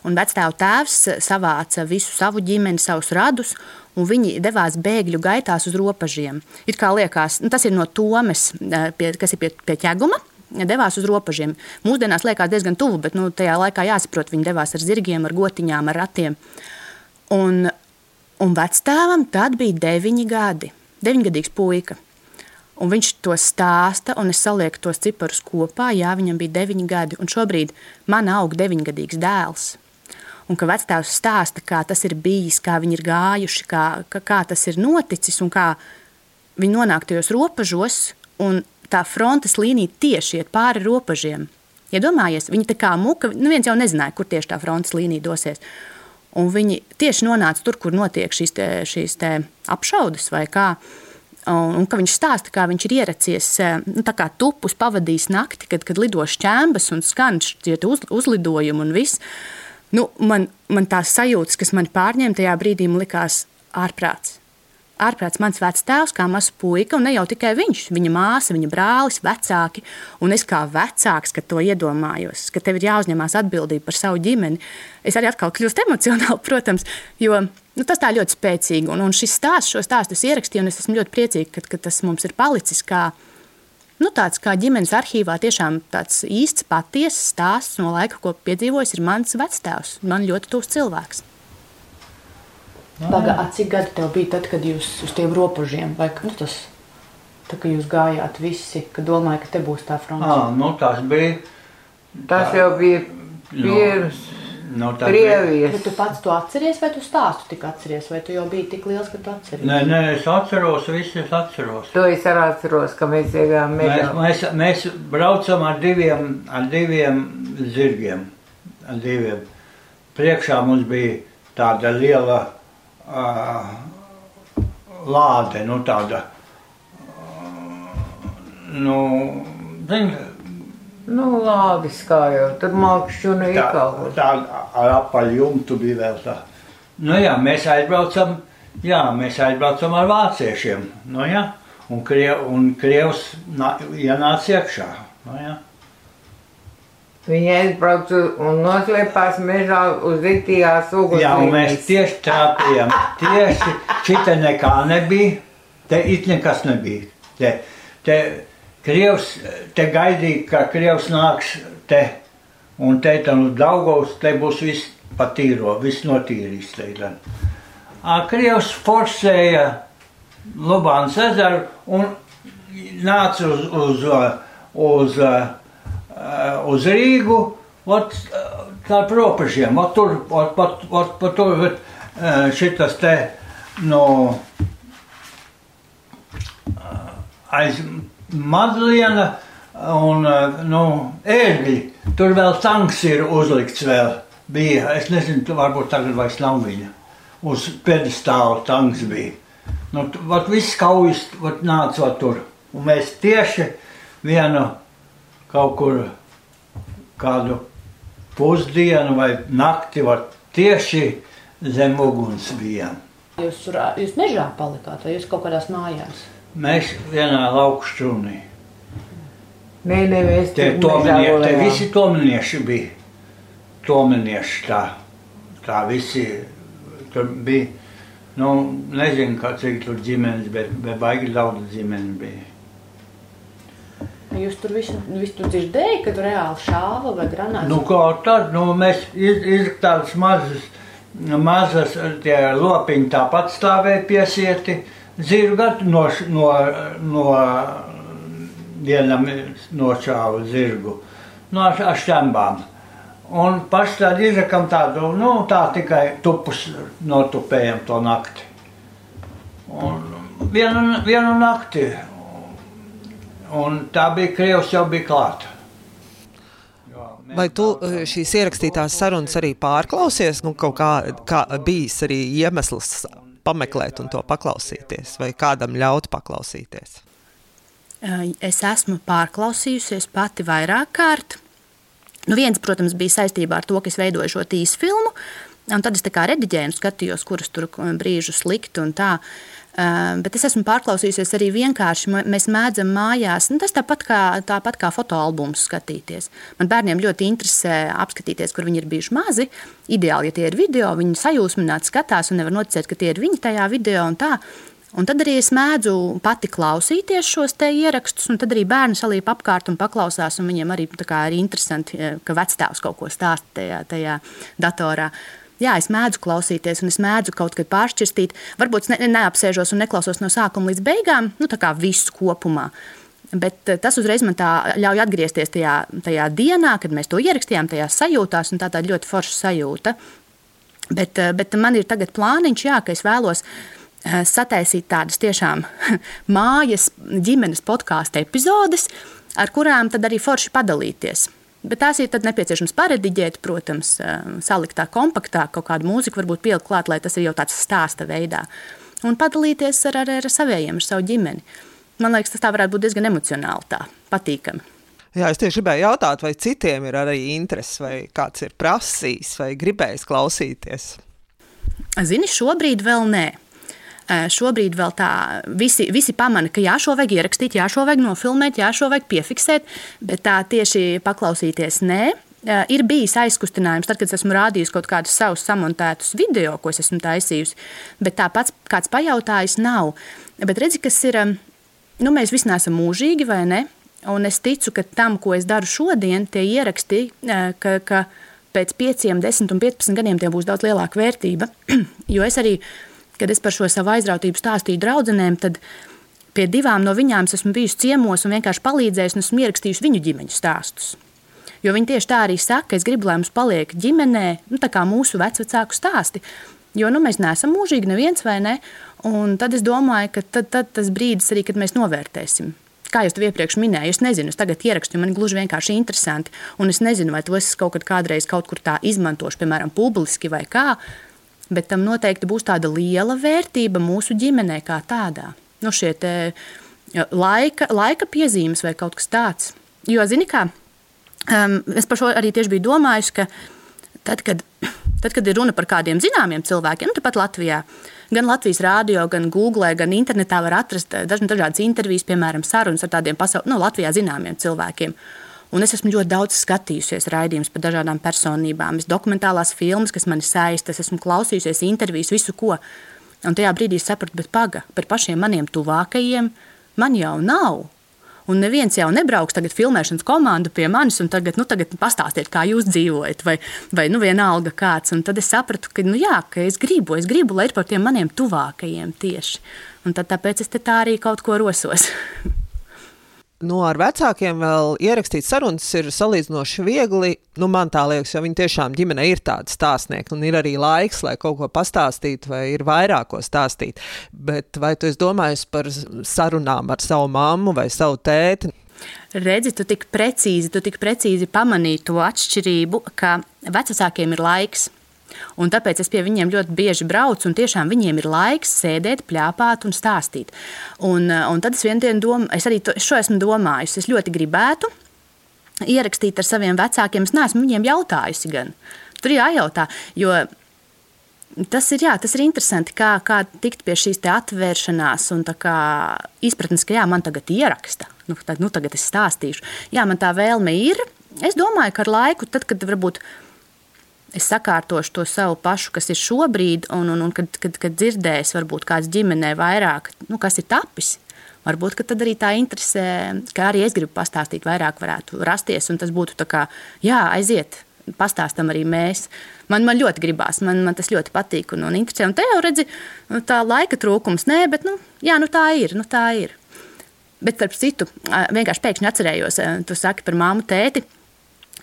Speaker 3: Un vecāta tēvs savāca visu savu ģimeni, savus radus, un viņi devās bēgļu gaitās uz robežiem. It kā liekas, nu, tas ir no Tomes, pie, kas ir pie, pie ķeguma. Devās uz robežiem. Mūsdienās liekas diezgan tuvu, bet nu, tajā laikā jāsaprot, viņi devās ar zirgiem, ar gotiņām, ar ratiem. Un, Un vectēvam tad bija deviņi gadi, deviņgadīgs puika. Un viņš to stāsta, un es salieku tos ciparus kopā. Jā, viņam bija deviņi gadi, un šobrīd man aug deviņgadīgs dēls. Un ka vectēvs stāsta, kā tas ir bijis, kā viņi ir gājuši, kā, kā, kā tas ir noticis, un kā viņi nonāk tajos robežos, un tā frontes līnija tieši iet pāri robežiem. Iedomājies, ja viņi tā kā muka, nu viens jau nezināja, kur tieši tā frontes līnija dosies. Un viņi tieši nonāca tur, kur notiek šīs, te, šīs te apšaudes vai kā. Un, un ka viņš stāsta, kā viņš ir ieracies, eh, nu, tā kā tupus pavadījis nakti, kad, kad lido šķēmbas un skan šie uz, uzlidojumi un viss. Nu, man, man tās sajūtas, kas man pārņēma tajā brīdī, man likās ārprāts ārprāts mans vectēvs, kā mazs puika, un ne jau tikai viņš, viņa māsa, viņa brālis, vecāki. Un es kā vecāks, kad to iedomājos, ka tev ir jāuzņemās atbildība par savu ģimeni, es arī atkal kļūstu emocionāli, protams, jo nu, tas tā ļoti spēcīgi. Un, un šis stāsts, šo stāstu es ierakstīju, un es esmu ļoti priecīga, ka, ka tas mums ir palicis kā, nu, tāds kā ģimenes arhīvā. Tiešām tāds īsts, patiesas stāsts no laika, ko piedzīvojis, mans vectēvs, man ļoti tuvs cilvēks. Pagaidā, cik gadi tev bija tad, kad jūs uz tiem robežiem, vai nu, tas, tā, ka jūs gājāt visi, ka domāju, ka te būs tā fronte?
Speaker 4: Ah, nu, tas bija.
Speaker 5: Tas jau bija pirms.
Speaker 4: Nu, no
Speaker 5: Krievijas.
Speaker 3: Bet tu pats to atceries, vai tu stāstu tik atceries, vai tu jau biji tik liels, ka tu atceries?
Speaker 4: Nē, nē, es atceros, visi es atceros.
Speaker 5: To es arī atceros, ka mēs iegājām
Speaker 4: mežā. Mēs, mēs, mēs braucam ar diviem, ar diviem zirgiem, ar diviem. Priekšā mums bija tāda liela uh, lāde, nu tāda, uh, nu, zin,
Speaker 5: Nu, lāvis kā jau, tur mākšķuna ir kaut
Speaker 4: Tā, tā ar apaļ jumtu bija vēl tā. Nu jā, mēs aizbraucam, jā, mēs aizbraucam ar vāciešiem, nu jā, un, kriev, un krievs ienāca iekšā, nu jā.
Speaker 5: Viņi aizbrauca un noslēpās mežā uz Ritijās uguns.
Speaker 4: Jā, un mēs tieši trāpījām. Tieši šita nekā nebija, te it nekas nebija. Te, te Krievs, te gaidīja, ka Krievs nāks te, un te tam Daugavs, te būs viss patīro, viss notīrīs te. Krievs forsēja Lubānas ezeru un nāca uz, uz, uz, uz Rīgu, ot, tā robežiem, ot tur, ot, pat, ot, pat tur, bet šitas te, no, aiz Madliena un, nu, ērgļi, tur vēl tanks ir uzlikts vēl, bija, es nezinu, varbūt tagad vairs nav viņa, uz pedestāla tanks bija. Nu, vat viss kaujas, vat nāca tur. Un mēs tieši vienu kaut kur kādu pusdienu vai nakti, vat tieši zem uguns bijām.
Speaker 3: Jūs, jūs mežā palikāt vai jūs kaut kādās mājās?
Speaker 4: Mēs vienā lauku šķūnī.
Speaker 5: Nē, nē, mēs tur mežā
Speaker 4: tomenie, te visi tomenieši bija. Tomenieši tā, tā visi tur bija. Nu, nezinu, kā cik tur ģimenes, bet, bet baigi daudz ģimenes bija.
Speaker 3: Jūs tur visu, visu tur dzirdējāt, kad reāli šāva vai granāts?
Speaker 4: Nu, kā tad, nu, mēs iz, iz tādas mazas, mazas tie lopiņi tāpat stāvēja piesieti. Zirga no, no, no vienam nošāva zirgu, no šķembām. Un paši tad izrakam tādu, nu, tā tikai tupus notupējam to nakti. Un vienu, vienu nakti. Un tā bija, Krievs jau bija klāta.
Speaker 1: Vai tu eh, šīs ierakstītās sarunas arī pārklausies? Nu, kaut kā, kā bijis arī iemesls pameklēt un to paklausīties, vai kādam ļaut paklausīties?
Speaker 3: Es esmu pārklausījusies pati vairāk kārt. Nu, viens, protams, bija saistībā ar to, ka es veidoju šo tīsu filmu, un tad es tā kā rediģēju un skatījos, kurus tur brīžus likt un tā. Uh, bet es esmu pārklausījusies arī vienkārši. Mēs mēdzam mājās, nu, tas tāpat kā, tāpat kā fotoalbumus skatīties. Man bērniem ļoti interesē apskatīties, kur viņi ir bijuši mazi. Ideāli, ja tie ir video, viņi sajūsmināti skatās un nevar noticēt, ka tie ir viņi tajā video. Un tā. Un tad arī es mēdzu pati klausīties šos ierakstus, un tad arī bērni salīp apkārt un paklausās. Un viņiem arī ir interesanti, eh, ka vecāks kaut ko stāsta tajā, tajā datorā. Jā, es mēdzu klausīties, un es mēdzu kaut kad pāršķirstīt. Varbūt ne, neapsēžos un neklausos no sākuma līdz beigām, nu tā kā visu kopumā. Bet eh, tas uzreiz man ļauj atgriezties tajā, tajā dienā, kad mēs to ierakstījām, tajā sajūtās, un tā tāda ļoti forša sajūta. Bet, eh, bet man ir tagad plāniņš, jā, ka es vēlos eh, sataisīt tādas tiešām mājas, ģimenes podkāstu epizodes, ar kurām tad arī forši padalīties. Bet tās ir nepieciešams parediģēt, protams, eh, salikt tā kompaktā, kaut kādu mūziku varbūt pielikt klāt, lai tas ir jau tāds stāsta veidā. Un padalīties ar, ar, ar saviem, ar savu ģimeni. Man liekas, tas tā varētu būt diezgan emocionāli, tā patīkami.
Speaker 1: Jā, es tieši gribēju jautāt, vai citiem ir arī interesi, vai kāds ir prasījis, vai gribējis klausīties.
Speaker 3: Zini, šobrīd vēl nē. Eh, Šobrīd vēl tā, visi, visi pamana, ka jā, šo vajag ierakstīt, jā, šo vajag nofilmēt, jā, šo vajag piefiksēt, bet tā tieši paklausīties nē. Eh, Ir bijis aizkustinājums, tad, kad es esmu rādījusi kaut kādus savus samontētus video, ko es esmu taisījusi, bet tāpats kāds pajautājis nav. Bet redzi, kas ir, em, nu, mēs visi neesam mūžīgi, vai ne? Un es ticu, ka tam, ko es daru šodien, tie ieraksti, eh, ka, ka pēc 5, 10 un 15 gadiem tie būs daudz lielāka vērtība. jo es arī, kad es par šo savu aizrautību stāstīju draudzenēm, tad pie divām no viņām es esmu bijusi ciemos un vienkārši palīdzējusi un esmu ierakstījusi viņu ģimeņu stāstus. Jo viņi tieši tā arī saka, es gribu, lai mums paliek ģimenē, nu, tā kā mūsu vecāku stāsti. Jo nu, mēs neesam mūžīgi, neviens vai ne. Un tad es domāju, ka tad, tad tas brīdis arī, kad mēs novērtēsim. Kā jau tev iepriekš minēju, es nezinu, es tagad ierakstu, man gluži vienkārši interesanti. Un es nezinu, vai to es kaut kad kādreiz kaut kur tā izmantošu, piemēram, publiski vai kā. Bet tam noteikti būs tāda liela vērtība mūsu ģimenē kā tādā. Nu, šie te, laika, laika piezīmes vai kaut kas tāds. Jo, zini, kā um, es par šo arī tieši biju domājis, ka tad, kad, tad, kad ir runa par kādiem zināmiem cilvēkiem, nu, tāpat Latvijā, gan Latvijas rādio, gan Google, gan internetā var atrast eh, daž, dažādas intervijas, piemēram, sarunas ar tādiem pasaules, nu, Latvijā zināmiem cilvēkiem. Un es esmu ļoti daudz skatījusies raidījumus par dažādām personībām, es dokumentālās filmas, kas mani saista, es esmu klausījusies intervijas, visu ko. Un tajā brīdī sapratu, bet paga par pašiem maniem tuvākajiem man jau nav. Un neviens jau nebrauks tagad filmēšanas komandu pie manis un tagad, nu, tagad pastāstiet, kā jūs dzīvojat, vai, vai nu, vienalga kāds. Un tad es sapratu, ka, nu, jā, ka es gribu, es gribu, lai ir par tiem maniem tuvākajiem tieši. Un tad, tāpēc es te tā arī kaut ko rosos.
Speaker 1: Nu, ar vecākiem vēl ierakstīt sarunas ir salīdzinoši viegli. Nu, man tā liekas, jo viņi tiešām ģimenē ir tādi stāstnieki, un ir arī laiks, lai kaut ko pastāstītu, vai ir vairāk ko stāstīt. Bet vai tu esi domājis par sarunām ar savu mammu vai savu tēti?
Speaker 3: Redzi, tu tik precīzi, tu tik precīzi pamanīji to atšķirību, ka vecākiem ir laiks Un tāpēc es pie viņiem ļoti bieži braucu, un tiešām viņiem ir laiks sēdēt, plāpāt un stāstīt. Un, eh, un tad es vienā dienā domāju, es arī to, šo esmu domājusi. Es ļoti gribētu ierakstīt ar saviem vecākiem. Es neesmu viņiem jautājusi gan. Tur jājautā, jo tas ir, jā, tas ir interesanti, kā, kā tikt pie šīs atvēršanās un izpratnes, ka jā, man tagad ieraksta. Nu, tad, nu, tagad es stāstīšu. Jā, man tā vēlme ir. Es domāju, ka ar laiku, tad, kad varbūt es sakārtošu to savu pašu, kas ir šobrīd, un, un, un kad, kad, kad dzirdēs, varbūt kāds ģimenē vairāk, nu, kas ir tapis. Varbūt tad arī tā interese, ka arī es gribu pastāstīt, vairāk varētu rasties. Un tas būtu tā kā, jā, aiziet, pastāstam arī mēs. Man, man ļoti gribās, man, man tas ļoti patīk un, un interesē. Un te jau redzi, nu, tā laika trūkums, nē, bet nu, jā, nu, tā ir. Nu, tā ir. Bet, starp citu, vienkārši pēkšņi atcerējos, tu saki par māmu, tēti.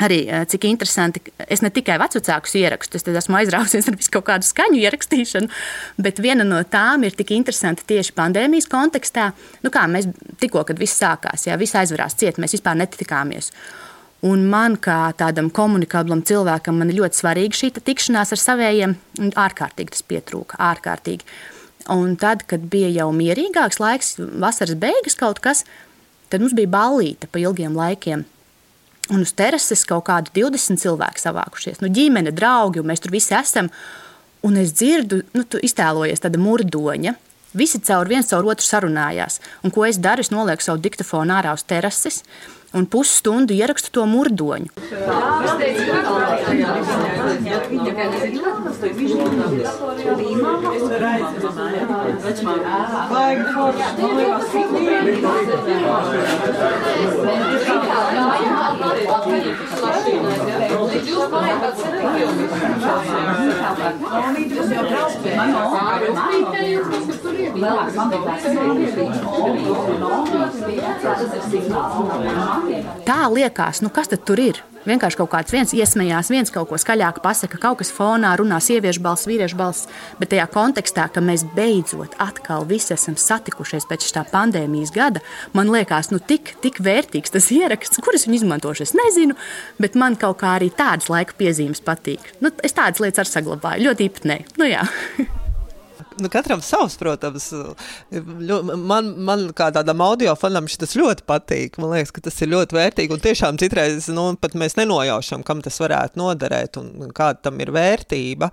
Speaker 3: Arī eh, cik interesanti, es ne tikai vecākus ierakstu, es esmu aizrausies ar kaut kādu skaņu ierakstīšanu, bet viena no tām ir tik interesanta tieši pandēmijas kontekstā. Nu kā mēs tikko, kad viss sākās, jā, viss aizvarās ciet, mēs vispār netikāmies. Un man, kā tādam komunikablam cilvēkam, ir ļoti svarīga šī tikšanās ar saviem. Ārkārtīgi tas pietrūka, ārkārtīgi. Un tad, kad bija jau mierīgāks laiks, vasaras beigas kaut kas, tad mums bija ballīte pa ilgiem laikiem. Un uz terases kaut kādi 20 cilvēki savākušies. Nu, ģimene, draugi, un mēs tur visi esam. Un es dzirdu, nu, tu iztēlojies tāda murdoņa. Visi caur viens caur otru sarunājās. Un ko es daru? Es nolieku savu diktofonu ārā uz terases un pusstundu ierakstu to murdoņu. Tā liekas, nu kas tad tur ir? Vienkārši kaut kāds viens iesmējās, viens kaut ko skaļāk pasaka, kaut kas fonā runā sieviešu balss, vīriešu balss. Bet tajā kontekstā, ka mēs beidzot atkal visi esam satikušies pēc šī pandēmijas gada, man liekas, nu tik, tik vērtīgs tas ieraksts, kurus viņi izmantošu. Es nezinu, bet man kaut kā arī tādas laika piezīmes patīk. Nu, es tādas lietas arī saglabāju, ļoti īpatnēji. Nu, jā.
Speaker 1: nu, katram savs, protams. Man, man kā tādam audio fanam šis ļoti patīk. Man liekas, ka tas ir ļoti vērtīgi. Un tiešām citreiz nu, mēs nenojaušam, kam tas varētu noderēt un kāda tam ir vērtība.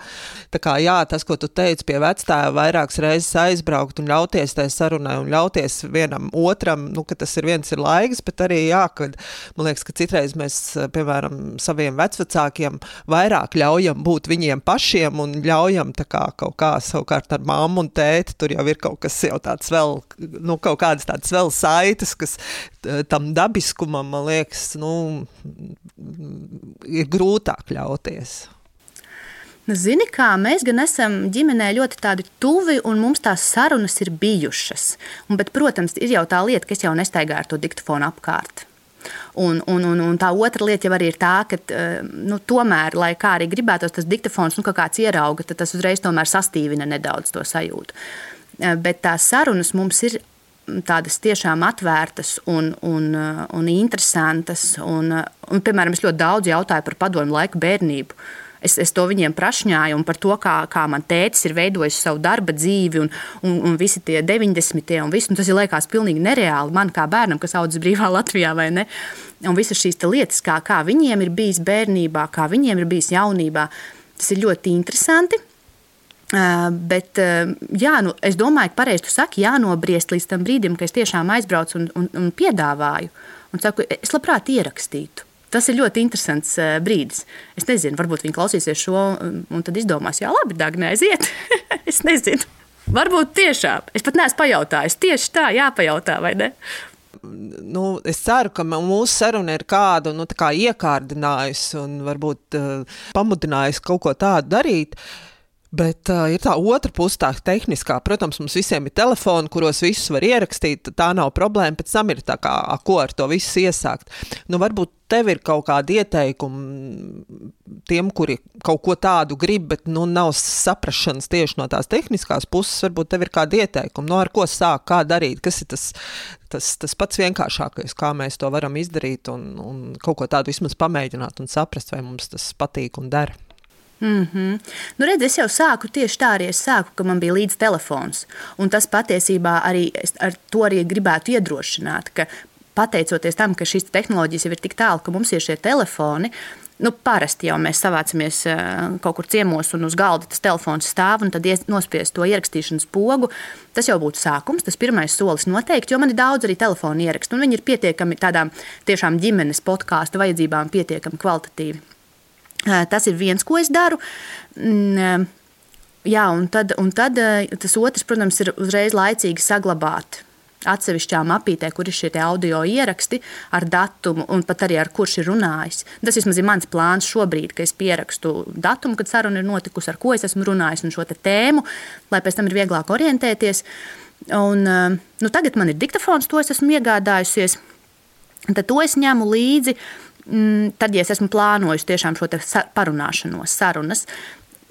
Speaker 1: Tā kā jā, tas, ko tu teici pie vectēva, vairākas reizes aizbraukt un ļauties tai sarunai un ļauties vienam otram, nu, ka tas ir viens ir laiks, bet arī jā, kad man liekas, ka citreiz mēs, piemēram, saviem vecvecākiem vairāk ļaujam būt viņiem pašiem un ļaujam kā kaut kā savukārt ar mammu un tēti, tur jau ir kaut kas jau tāds vēl, nu, kaut kādas tādas vēl saites, kas tam dabiskumam, man liekas, nu, ir grūtāk ļauties.
Speaker 3: Nu, zini, kā mēs gan esam ģimenē ļoti tādi tuvi, un mums tās sarunas ir bijušas. Un, bet, protams, ir jau tā lieta, ka es jau nestaigāju ar to diktofonu apkārt. Un, un, un, un tā otra lieta jau ir tā, ka eh, nu, tomēr, lai kā arī gribētos, tas diktofons, nu, kāds ierauga, tad tas uzreiz sastīvina nedaudz to sajūtu. Eh, bet tās sarunas mums ir tādas tiešām atvērtas un, un, eh, un interesantas. Un, un, piemēram, es ļoti daudz jautāju par padomu laiku bērnību. Es, es to viņiem prašņāju par to, kā, kā man tētis ir veidojis savu darba dzīvi, un, un, un visi tie 90. un, visu, un tas ir liekas pilnīgi nereāli man kā bērnam, kas audzis brīvā Latvijā vai ne. Un visas šīs lietas, kā, kā viņiem ir bijis bērnībā, kā viņiem ir bijis jaunībā, tas ir ļoti interesanti. Uh, bet, uh, jā, nu, es domāju, ka pareizi tu saki, jānobriest līdz tam brīdim, kad es tiešām aizbraucu un, un, un piedāvāju. Un saku, es labprāt ierakstītu. Tas ir ļoti interesants uh, brīdis. Es nezinu, varbūt viņi klausīsies šo un tad izdomās, jā, labi, Dārgai, aiziet. es nezinu. Varbūt tiešām. Es pat neesmu pajautājis. Tieši tā, jāpajautā, vai ne?
Speaker 1: nu, es ceru, ka mūsu saruna ir kādu nu, kā iekārdinājusi un varbūt uh, pamudinājusi kaut ko tādu darīt. Uh, Bet uh, ir tā otra puse, tā tehniskā. Protams, mums visiem ir telefoni, kuros visus var ierakstīt. Tā nav problēma. Pēc tam ir tā kā, ko ar to visu iesākt. Nu, varbūt tev ir kaut kādi ieteikumi tiem, kuri kaut ko tādu grib, bet nu, nav saprašanas tieši no tās tehniskās puses. Varbūt tev ir kādi ieteikumi, no nu, ar ko sākt, kā darīt, kas ir tas, tas, tas pats vienkāršākais, kā mēs to varam izdarīt un, un kaut ko tādu vismaz pamēģināt un saprast, vai mums tas patīk un dara.
Speaker 3: Mm -hmm. nu, redz, es jau sāku tieši tā, arī es sāku, ka man bija līdzi telefons. Un tas patiesībā arī ar to arī gribētu iedrošināt, ka pateicoties tam, ka šīs tehnoloģijas jau ir tik tālu, ka mums ir šie telefoni. Nu, parasti jau mēs savācamies uh, kaut kur ciemos, un uz galda tas telefons stāv, un tad nospiest to ierakstīšanas pogu. Tas jau būtu sākums, tas pirmais solis noteikti, jo man ir daudz arī telefonu ierakstu, un viņi ir pietiekami tādām tiešām ģimenes podkāstu vajadzībām, pietiekami kvalitatīvi. Tas ir viens, ko es daru. Jā, un tad, un tad tas otrs, protams, ir uzreiz laicīgi saglabāt atsevišķā mapītē, kur ir šie audio ieraksti ar datumu un pat arī ar kurš ir runājis. Tas vismaz ir mans plāns šobrīd, ka es pierakstu datumu, kad saruna ir notikusi, ar ko es esmu runājis un šo tēmu, lai pēc tam ir vieglāk orientēties. Un, nu, tagad man ir diktafons, to es esmu iegādājusies. Tad to es ņemu līdzi. Mm, tad, ja es esmu plānojis tiešām šo parunāšanos, sarunas,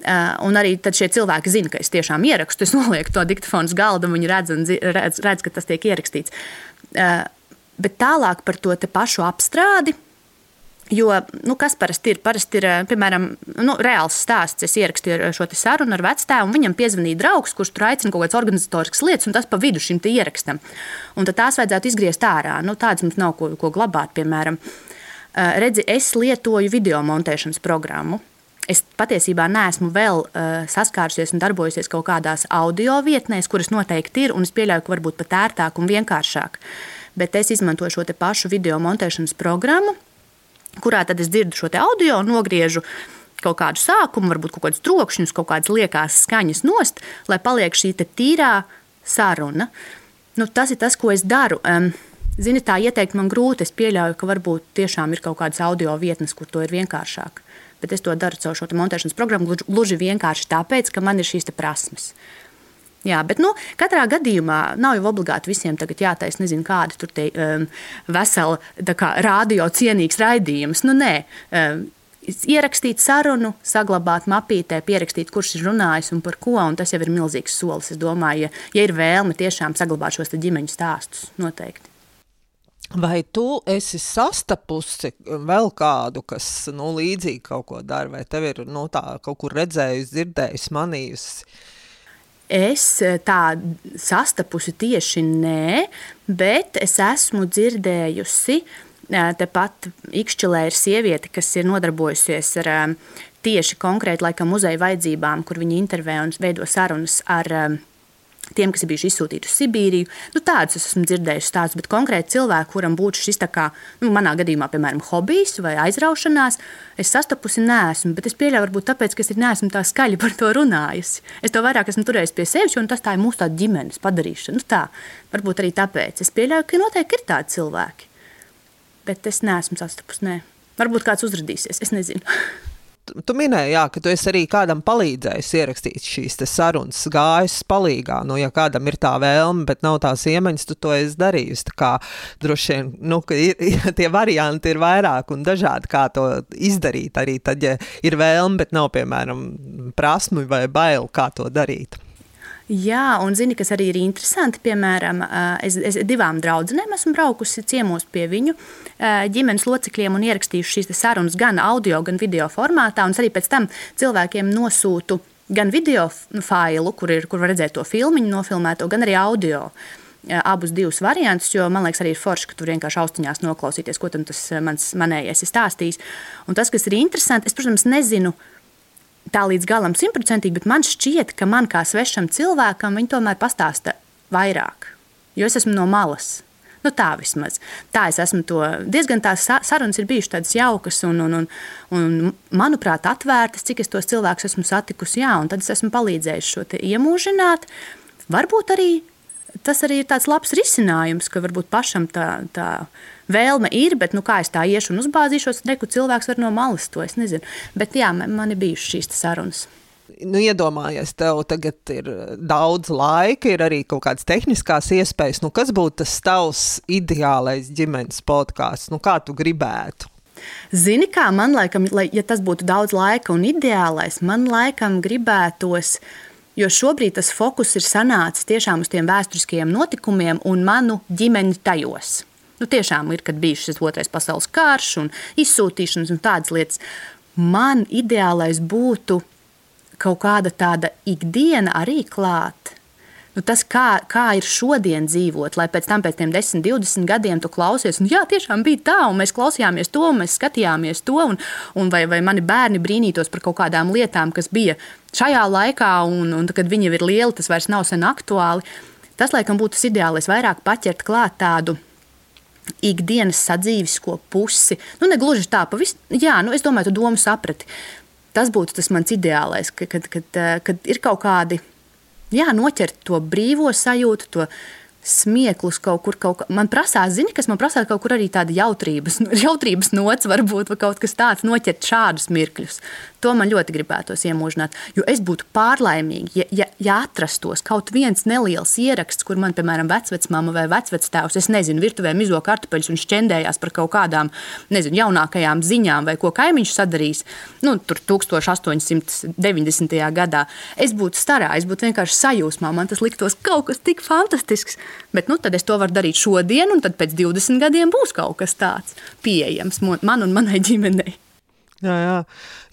Speaker 3: Uh, un arī šie cilvēki zina, ka es tiešām ierakstu, es nolieku to diktafonu uz galda, un viņi redz, un redz, redz ka tas tiek ierakstīts. Uh, bet tālāk par to pašu apstrādi. Jo, nu, kas parasti ir? Parasti ir, piemēram, nu, reāls stāsts. Es ierakstīju šo sarunu ar vecstāvu, un viņam piezvanīja draugs, kurš tur aicina kaut kādas organizatoriskas lietas, un tas pa vidu šim ierakstam. Un tad tās vajadzētu izgriezt ārā. Nu, tādas mums nav ko, ko glabāt, piemēram. Uh, redzi, es lietoju video montēšanas programmu. Es patiesībā neesmu vēl uh, saskārusies un darbojusies kaut kādās audio vietnēs, kuras noteikti ir, un es pieļauju, ka varbūt pat ērtāk un vienkāršāk. Bet es izmantoju šo pašu video montēšanas programmu, kurā tad es dzirdu šo audio, nogriežu kaut kādu sākumu, varbūt kaut kādus trokšņus, kaut kādas liekās skaņas nost, lai paliek šī tīrā saruna. Nu, tas ir tas, ko es daru. Um, Zini, tā ieteikt man grūti. Es pieļauju, ka varbūt tiešām ir kaut kādas audio vietnes, kur to ir vienkāršāk. Bet es to daru caur šo montēšanas programmu gluži vienkārši tāpēc, ka man ir šīs prasmes. Jā, bet nu, katrā gadījumā nav jau obligāti visiem tagad jātaisa, nezinu, kāda tur te um, vesela kā, radio cienīgs raidījums. Nu, nē, um, ierakstīt sarunu, saglabāt mapītē, pierakstīt, kurš ir runājis un par ko. Un tas jau ir milzīgs solis. Es domāju, ja, ja ir vēlme tiešām saglabāt šos ģimeņu stāstus, noteikti.
Speaker 1: Vai tu esi sastapusi vēl kādu, kas nu, līdzīgi kaut ko dara, vai tev ir nu, tā, kaut kur redzējusi, dzirdējusi, manījusi?
Speaker 3: Es eh, tā sastapusi tieši nē, bet es esmu dzirdējusi, eh, tepat Ikšķilē ir sieviete, kas ir nodarbojusies ar eh, tieši konkrēti laikam muzeja vajadzībām, kur viņi intervē un veido sarunas ar tiem, kas ir bijuši izsūtīti uz Sibīriju. Nu, tādus es esmu dzirdējusi, tādus, bet konkrēti cilvēki, kuram būtu šis, kā, nu, manā gadījumā, piemēram, hobijs vai aizraušanās, es sastapusi nesmu. Bet es pieļauju, varbūt tāpēc, ka es neesmu tā skaļi par to runājusi. Es to vairāk esmu turējusi pie sevis, un tas tā ir mūsu ģimenes padarīšana. Nu, tā, varbūt arī tāpēc. Es pieļauju, ka noteikti ir tādi cilvēki. Bet es neesmu sastapusi. Nē. Varbūt kāds uzrādīsies, es nezinu.
Speaker 1: tu minēji, jā, ka tu esi arī kādam palīdzējis ierakstīt šīs sarunas, gājis palīgā. Nu, ja kādam ir tā vēlme, bet nav tās iemaņas, tu to esi darījis. Tā kā droši vien nu, ir, tie varianti ir vairāk un dažādi, kā to izdarīt. Arī tad, ja ir vēlme, bet nav, piemēram, prasmu vai bail, kā to darīt.
Speaker 3: Jā, un zini, kas arī ir interesanti. Piemēram, es, es divām draudzenēm esmu braukusi ciemos pie viņu ģimenes locekļiem un ierakstījuši šīs sarunas gan audio, gan video formātā. Un arī pēc tam cilvēkiem nosūtu gan video failu, kur, ir, kur var redzēt to filmu, nofilmēto, gan arī audio. Abus divus variantus, jo man liekas, arī ir forši, ka tur vienkārši austiņās noklausīties, ko tas mans manējais ir stāstījis. Un tas, kas ir interesanti, es, protams, nezinu, uh, tā līdz galam simtprocentīgi, bet man šķiet, ka man kā svešam cilvēkam viņi tomēr pastāsta vairāk, jo es esmu no malas. Nu, tā vismaz. Tā es esmu to diezgan tās sarunas ir bijušas tādas jaukas un, un, un, un manuprāt, atvērtas, cik es tos cilvēkus esmu satikusi. Jā, un tad es esmu palīdzējis šo iemūžināt. Varbūt arī tas arī ir tāds labs risinājums, ka varbūt pašam tā, tā vēlme ir, bet nu, kā es tā iešu un uzbāzīšos, neku cilvēks var no malas to, es nezinu. Bet jā, man ir bijušas šīs sarunas.
Speaker 1: Nu, iedomājies, tev tagad ir daudz laika, ir arī kaut kādas tehniskās iespējas. Nu, kas būtu tas tavs ideālais ģimenes podkāsts? Nu, kā tu gribētu?
Speaker 3: Zini, kā man laikam, lai, ja tas būtu daudz laika un ideālais, man laikam gribētos. Jo šobrīd tas fokus ir sanācis tiešām uz tiem vēsturiskajiem notikumiem un manu ģimeni tajos. Nu, tiešām ir, kad bija šis otrais pasaules karš un izsūtīšanas un tādas lietas. Man ideālais būtu kaut kāda tāda ikdiena arī klāta Nu, tas, kā, kā ir šodien dzīvot, lai pēc tam, pēc tiem 10, 20 gadiem, tu klausies, un jā, tiešām bija tā, un mēs klausījāmies to, un mēs skatījāmies to, un, un vai, vai mani bērni brīnītos par kaut kādām lietām, kas bija šajā laikā, un, un kad viņi jau ir lieli, tas vairs nav sen aktuāli. Tas, laikam, būtu tas ideālais, vairāk paķert klāt tādu ikdienas sadzīvisko pusi. Nu, ne gluži tā, pavis, jā, nu, es domāju, tu domu saprati. Tas būtu tas mans ideālais, kad, kad, kad, kad ir kaut kādi jā, noķert to brīvo sajūtu, to smieklus kaut kur. Kaut, man prasās, zini, kas man prasās kaut kur arī tāda jautrības, jautrības nots, varbūt, vai kaut kas tāds, noķert šādus mirkļus. To man ļoti gribētos iemūžināt. Jo es būtu pārlaimīga, ja, ja, ja atrastos kaut viens neliels ieraksts, kur man, piemēram, vecmāma vai vecvectēvs, es nezinu, virtuvē mizo kartupeļus un šķendējās par kaut kādām, nezinu, jaunākajām ziņām vai ko kaimiņš sadarīs, nu, tur 1890. gadā. Es būtu starā, es būtu vienkārši sajūsmā, man tas liktos kaut kas tik fantastisks. Bet nu, tad es to varu darīt šodien, un tad pēc 20 gadiem būs kaut kas tāds pieejams man un manai ģimenei.
Speaker 1: Jā, jā.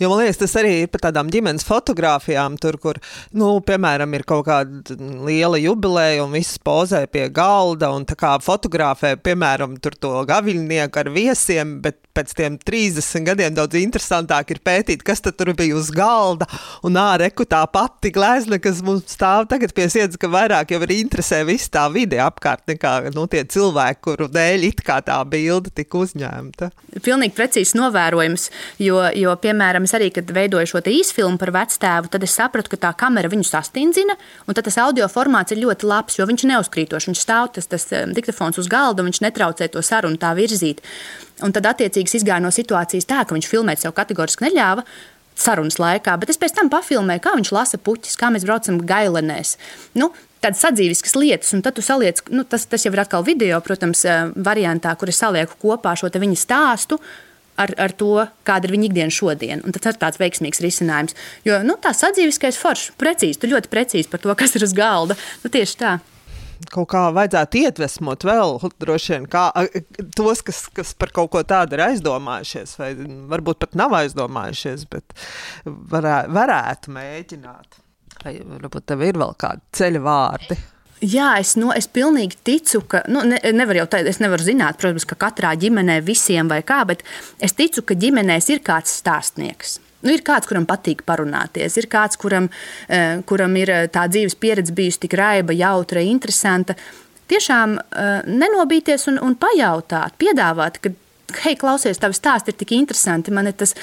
Speaker 1: Jo man liekas, tas arī ir par tādām ģimenes fotografijām, tur, kur, nu, piemēram, ir kaut kāda liela jubileja un viss pozē pie galda un tā kā fotografē, piemēram, to gaviļnieku ar viesiem, bet pēc tiem 30 gadiem daudz interesantāk ir pētīt, kas tur bija uz galda. Un ārēku tā pati glezna, kas mums stāv tagad pie sienas, ka vairāk jau ir interesē viss tā vide apkārt nekā nu, tie cilvēki, kuru dēļ it kā tā bilde tika uzņemta.
Speaker 3: Pilnīgi precīzs novērojums, jo, jo, piemēram, es arī, kad veidoju šo īsfilmu par vectēvu, tad es sapratu, ka tā kamera viņu sastindzina, un tas audio formāts ir ļoti labs, jo viņš neuzkrītošs. Viņš stāv tas, tas um, diktafons uz galda, un viņš netraucē to sarunu tā virzīt. Un tad, attiecīgi, izgāja no situācijas tā, ka viņš filmēt sev kategoriski neļāva sarunas laikā, bet es pēc tam pafilmēju, kā viņš lasa puķis, kā mēs braucam gailenēs. Nu, Tādas sadzīviskas lietas, un tad tu saliec, nu, tas, tas jau ir atkal video, protams, eh, variantā, kur es salieku kopā šo viņa stāstu, ar, ar to, kāda ir viņa ikdiena šodien. Un tas ir tāds veiksmīgs risinājums. Jo nu, tā sadzīviskais foršs, precīzi, tu ļoti precīzi par to, kas ir uz galda. Nu, tieši tā
Speaker 1: kaut kā vajadzētu iedvesmot vēl droši vien kā, tos, kas, kas par kaut ko tādu ir aizdomājušies, vai varbūt pat nav aizdomājušies, bet varē, varētu mēģināt. Vai varbūt tev ir vēl kādi ceļa vārdi?
Speaker 3: Jā, es, no, es pilnīgi ticu, ka nu, ne, nevar jau tā, es nevaru zināt, protams, ka katrā ģimenē visiem vai kā, bet es ticu, ka ģimenēs ir kāds stāstnieks. Nu, ir kāds, kuram patīk parunāties, ir kāds, kuram, eh, kuram ir eh, tā dzīves pieredze bijusi tik raiba, jautra, interesanta. Tiešām eh, nenobīties un, un pajautāt, piedāvāt, ka, hei, klausies, tavs stāsts ir tik interesanti, man tas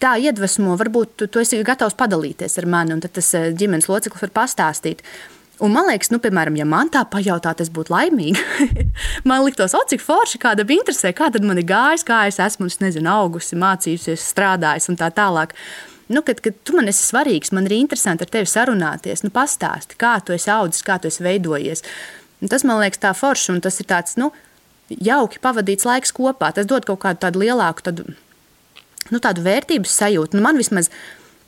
Speaker 3: tā iedvesmo, varbūt tu, tu esi gatavs padalīties ar mani, un tad tas ģimenes loceklis var pastāstīt. Un man liekas, nu, piemēram, ja man tā pajautāt, es būtu laimīga. man liktos, o, cik forši kāda bija interesē, kā tad man ir gājis, kā es esmu, es nezinu, augusi, mācījusies, strādājis un tā tālāk. Nu, kad, kad tu man esi svarīgs, man ir interesanti ar tevi sarunāties, nu, pastāsti, kā tu esi audzis, kā tu esi veidojies. Un tas man liekas tā forši, un tas ir tāds, nu, jauki pavadīts laiks kopā. Tas dod kaut kādu tādu lielāku, tādu, nu, tādu vērtības sajūtu. Nu, man vismaz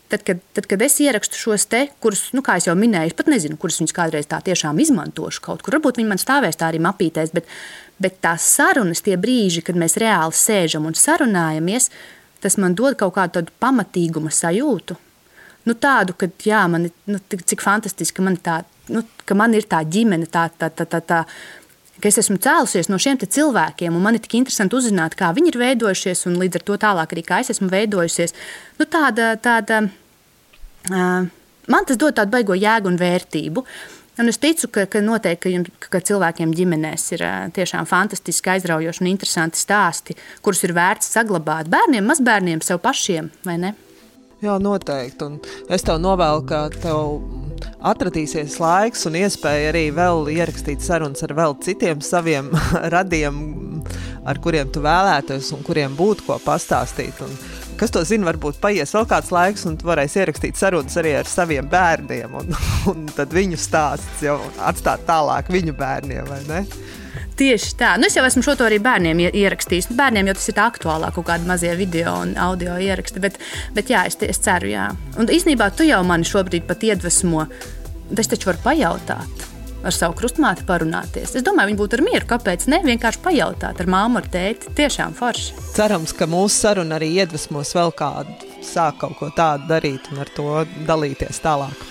Speaker 3: Tad kad, tad, kad es ierakstu šos te, kurus, nu, kā jau minēju, es pat nezinu, kurus viņus kādreiz tā tiešām izmantošu kaut kur. Varbūt viņi man stāvēs tā arī mapītēs, bet, bet tās sarunas, tie brīži, kad mēs reāli sēžam un sarunājamies, tas man dod kaut kādu pamatīguma sajūtu. Nu, tādu, ka, jā, man nu, cik fantastiski, ka man, tā, nu, ka man ir tā ģimene, tā, tā, tā, tā, tā ka es esmu cēlusies no šiem cilvēkiem, un man ir tik interesanti uzzināt, kā viņi ir veidojušies, un līdz ar to tālāk arī kā es esmu veidojusies. Nu, tāda, tāda, man tas dod tādu baigo jēgu un vērtību. Un es ticu, ka, ka noteikti ka ka cilvēkiem ģimenēs ir tiešām fantastiski, aizraujoši un interesanti stāsti, kurus ir vērts saglabāt bērniem, mazbērniem, sev pašiem, vai ne?
Speaker 1: Jā, noteikti. Un es tev novēlu, ka tev atradīsies laiks un iespēja arī vēl ierakstīt sarunas ar vēl citiem saviem radiem, ar kuriem tu vēlētos un kuriem būtu ko pastāstīt. Un, kas to zina, varbūt paies vēl kāds laiks, un tu varēsi ierakstīt sarunas arī ar saviem bērniem, un, un tad viņu stāsts jau atstāt tālāk viņu bērniem, vai ne?
Speaker 3: Tieši tā. Nu, es jau esmu šo to arī bērniem ierakstījis. Bērniem jau tas ir aktuālāk, kaut kādi mazie video un audio ieraksti. Bet, bet jā, es, es ceru, jā. Un īsnībā tu jau mani šobrīd pat iedvesmo. Es taču varu pajautāt. Ar savu krustmāti parunāties. Es domāju, viņi būtu mieru. Kāpēc ne? Vienkārši pajautāt ar māmu, ar tēti. Tiešām forši.
Speaker 1: Cerams, ka mūsu saruna arī iedvesmos vēl kādu, sāk kaut ko tādu darīt un ar to dalīties tālāk.